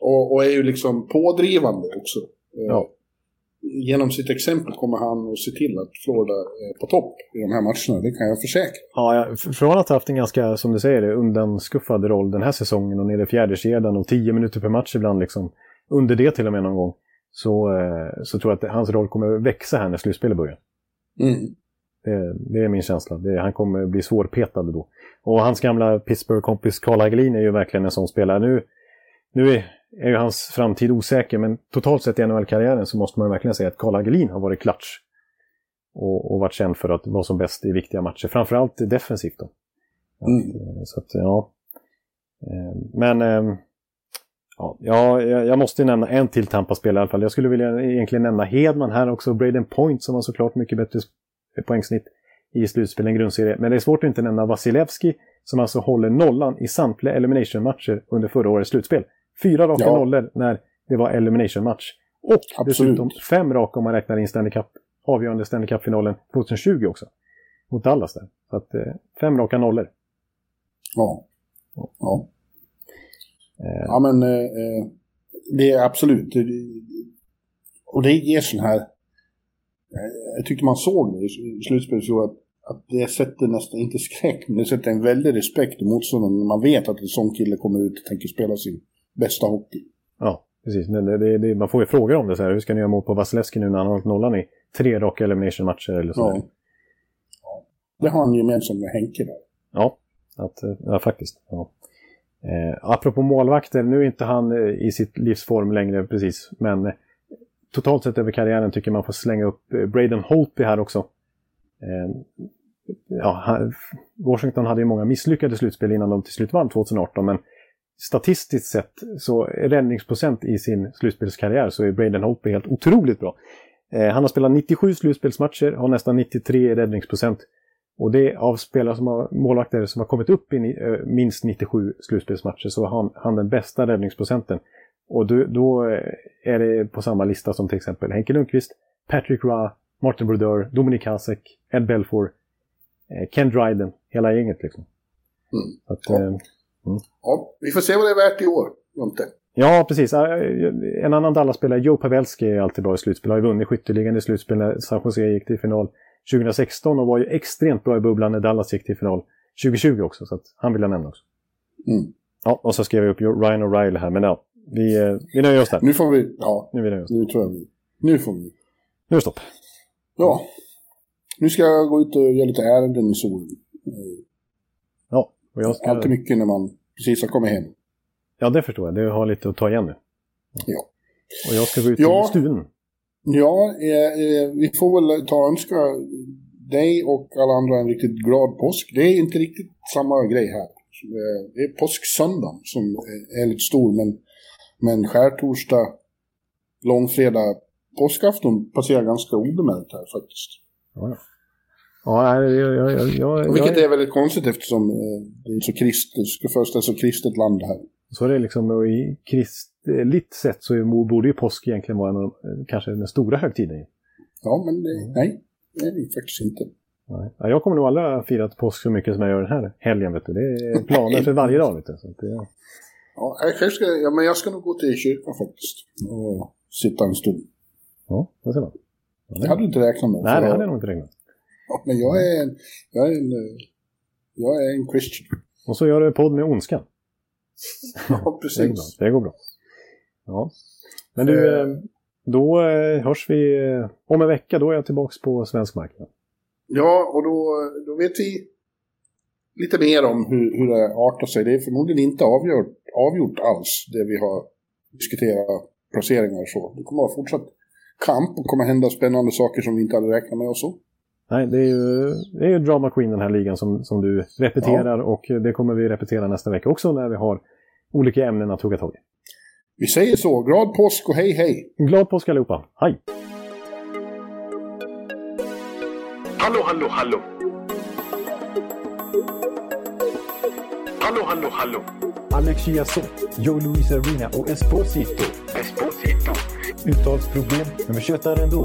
och, och är ju liksom pådrivande också. Eh, Ja. Genom sitt exempel kommer han att se till att Florida är på topp i de här matcherna, det kan jag försäkra. Ja, från att ha haft en ganska, som du säger, undanskuffad roll den här säsongen och nere i fjärde kedjan och tio minuter per match ibland, liksom, under det till och med någon gång, så, eh, så tror jag att hans roll kommer växa här när slutspelet börjar. Mm. Det, det är min känsla. Det, han kommer bli svårpetad då. Och hans gamla Pittsburgh-kompis Carl Hagelin är ju verkligen en sån spelare. Nu, nu är, är ju hans framtid osäker, men totalt sett i NHL-karriären så måste man verkligen säga att Carl Hagelin har varit klatsch. Och, och varit känd för att vara som bäst i viktiga matcher. Framförallt defensivt då. Mm. Eh, Så att, ja. Eh, Men ehm, ja, ja, jag jag måste nämna en till Tampa-spelare i alla fall. Jag skulle vilja egentligen nämna Hedman här också. Braden Point som har såklart mycket bättre sp- poängsnitt i slutspel än grundserie. Men det är svårt att inte nämna Vasilevski som alltså håller nollan i samtliga elimination-matcher under förra årets slutspel. Fyra raka Ja. nollor när det var elimination-match. Och Absolut. dessutom fem raka om man räknar in Stanley Cup, avgörande Stanley Cup-finalen 2020 också. Mot Dallas där. Så att eh, fem raka nollor. Ja. Ja. Eh, Ja, men eh, eh, det är absolut. Och det ger sån här... Jag tyckte man såg det i slutspelet så att, att det sätter nästan, inte skräck, men det sätter en väldig respekt i motståndaren när man vet att en sån kille kommer ut och tänker spela sin bästa hockey. Ja, precis. Det, det, det, man får ju frågor om det så här. Hur ska ni göra mål på Vasilevski nu när han har hållit nollan i tre raka elimination-matcher eller så? Ja. Ja. Det har han gemensamt med Henke där. Ja, att, ja faktiskt. Ja. Eh, apropå målvakter, nu är inte han eh, i sitt livsform längre precis, men eh, totalt sett över karriären tycker man får slänga upp eh, Braden Holtby här också. Eh, ja, Washington hade ju många misslyckade slutspel innan de till slut vann 2018, men statistiskt sett så räddningsprocent i sin slutspelskarriär så är Braden Holtby helt otroligt bra. Eh, han har spelat 97 slutspelsmatcher, har nästan 93 i räddningsprocent. Och det är av spelare som har målvakter som har kommit upp i ni- eh, minst 97 slutspelsmatcher så har han, han den bästa räddningsprocenten. Och då, då eh, är det på samma lista som till exempel Henke Lundqvist, Patrick Ra, Martin Brodeur, Dominik Hasek, Ed Belfour, eh, Ken Dryden, hela gänget liksom. Mm. Att, Ja. eh, Ja, vi får se vad det är värt i år, Jonte. Ja, precis. Eh, En annan Dallas-spelare, Joe Pavelski, är alltid bra i slutspel. Har ju vunnit skytteligan i slutspel när San Jose gick till final 2016 och var ju extremt bra i bubblan när Dallas gick till final 2020 också. Så att han vill jag nämna också. Mm. Ja, och så skrev jag upp Ryan O'Reilly här, men ja, vi, eh, vi nöjer oss där. Nu får vi... Ja, Nu, vi nöjer oss. nu tror jag vi... Nu får vi... nu är det stopp. Ja. Nu ska jag gå ut och göra lite ärenden i solen. Ja, och jag ska, Alltid mycket när man precis har kommit hem. ja, det förstår jag. Det har lite att ta igen nu. Ja. Och jag ska gå ut Ja. i studion. Ja, eh, eh, vi får väl ta och önska dig och alla andra en riktigt glad påsk. Det är inte riktigt samma grej här. Eh, Det är påsksöndagen som är lite stor, men, men skärtorsdag, långfredag, påskafton passerar ganska obemärkt här faktiskt. Ja, ja. Ja, jag, Och vilket är väldigt konstigt eftersom eh, det är så kristet, först är så kristet land här. Så är det liksom, i kristligt sett så borde ju påsk egentligen vara en eh, kanske den stora högtiden. Ja, men det, nej, det är det faktiskt inte. Nej. Ja, jag kommer nog aldrig ha firat påsk så mycket som jag gör den här helgen. Vet du. Det är planer för varje dag. Vet du. Så det, Ja, jag, kanske ska, ja, men jag ska nog gå till kyrkan faktiskt och sitta en stund. ja, det ser man. Ja, Det hade du inte räknat med. Nej, det jag- hade jag nog inte räknat. Ja, men jag är en, jag är en, jag är en Christian. Och så gör du podd med ondskan. Ja, Det går bra. precis. Det går bra. Ja. Men du, Eh. eh, Då eh, hörs vi eh, om en vecka. Då är jag tillbaka på svensk marknad. Ja, och då, då vet vi lite mer om hur, hur det artar sig. Det är förmodligen inte avgjort, avgjort alls, det vi har diskuterat placeringar och så. Det kommer att vara fortsatt kamp och kommer hända spännande saker som vi inte hade räknat med och så. Nej, det är ju, det är ju Drama Queen den här ligan som, som du repeterar ja. och det kommer vi repetera nästa vecka också när vi har olika ämnen att hugga tag i. Vi säger så. Glad påsk och hej hej! Glad påsk allihopa. Hej! Hallå, hallå, hallå! Hallå, hallå, hallå! Alex Chiazot, Joe Luis Arena och Esposito. Esposito. Uttalsproblem, men vi tjötar ändå.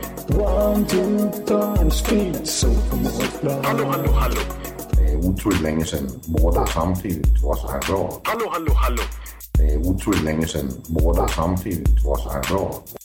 One, two, time, speed, so Hallå, hallå, hallå! Det er utroligt længe siden mor, der samtidig også har råd. Hallå, hallå, hallå! Det er utroligt længe siden mor, der samtidig også har råd.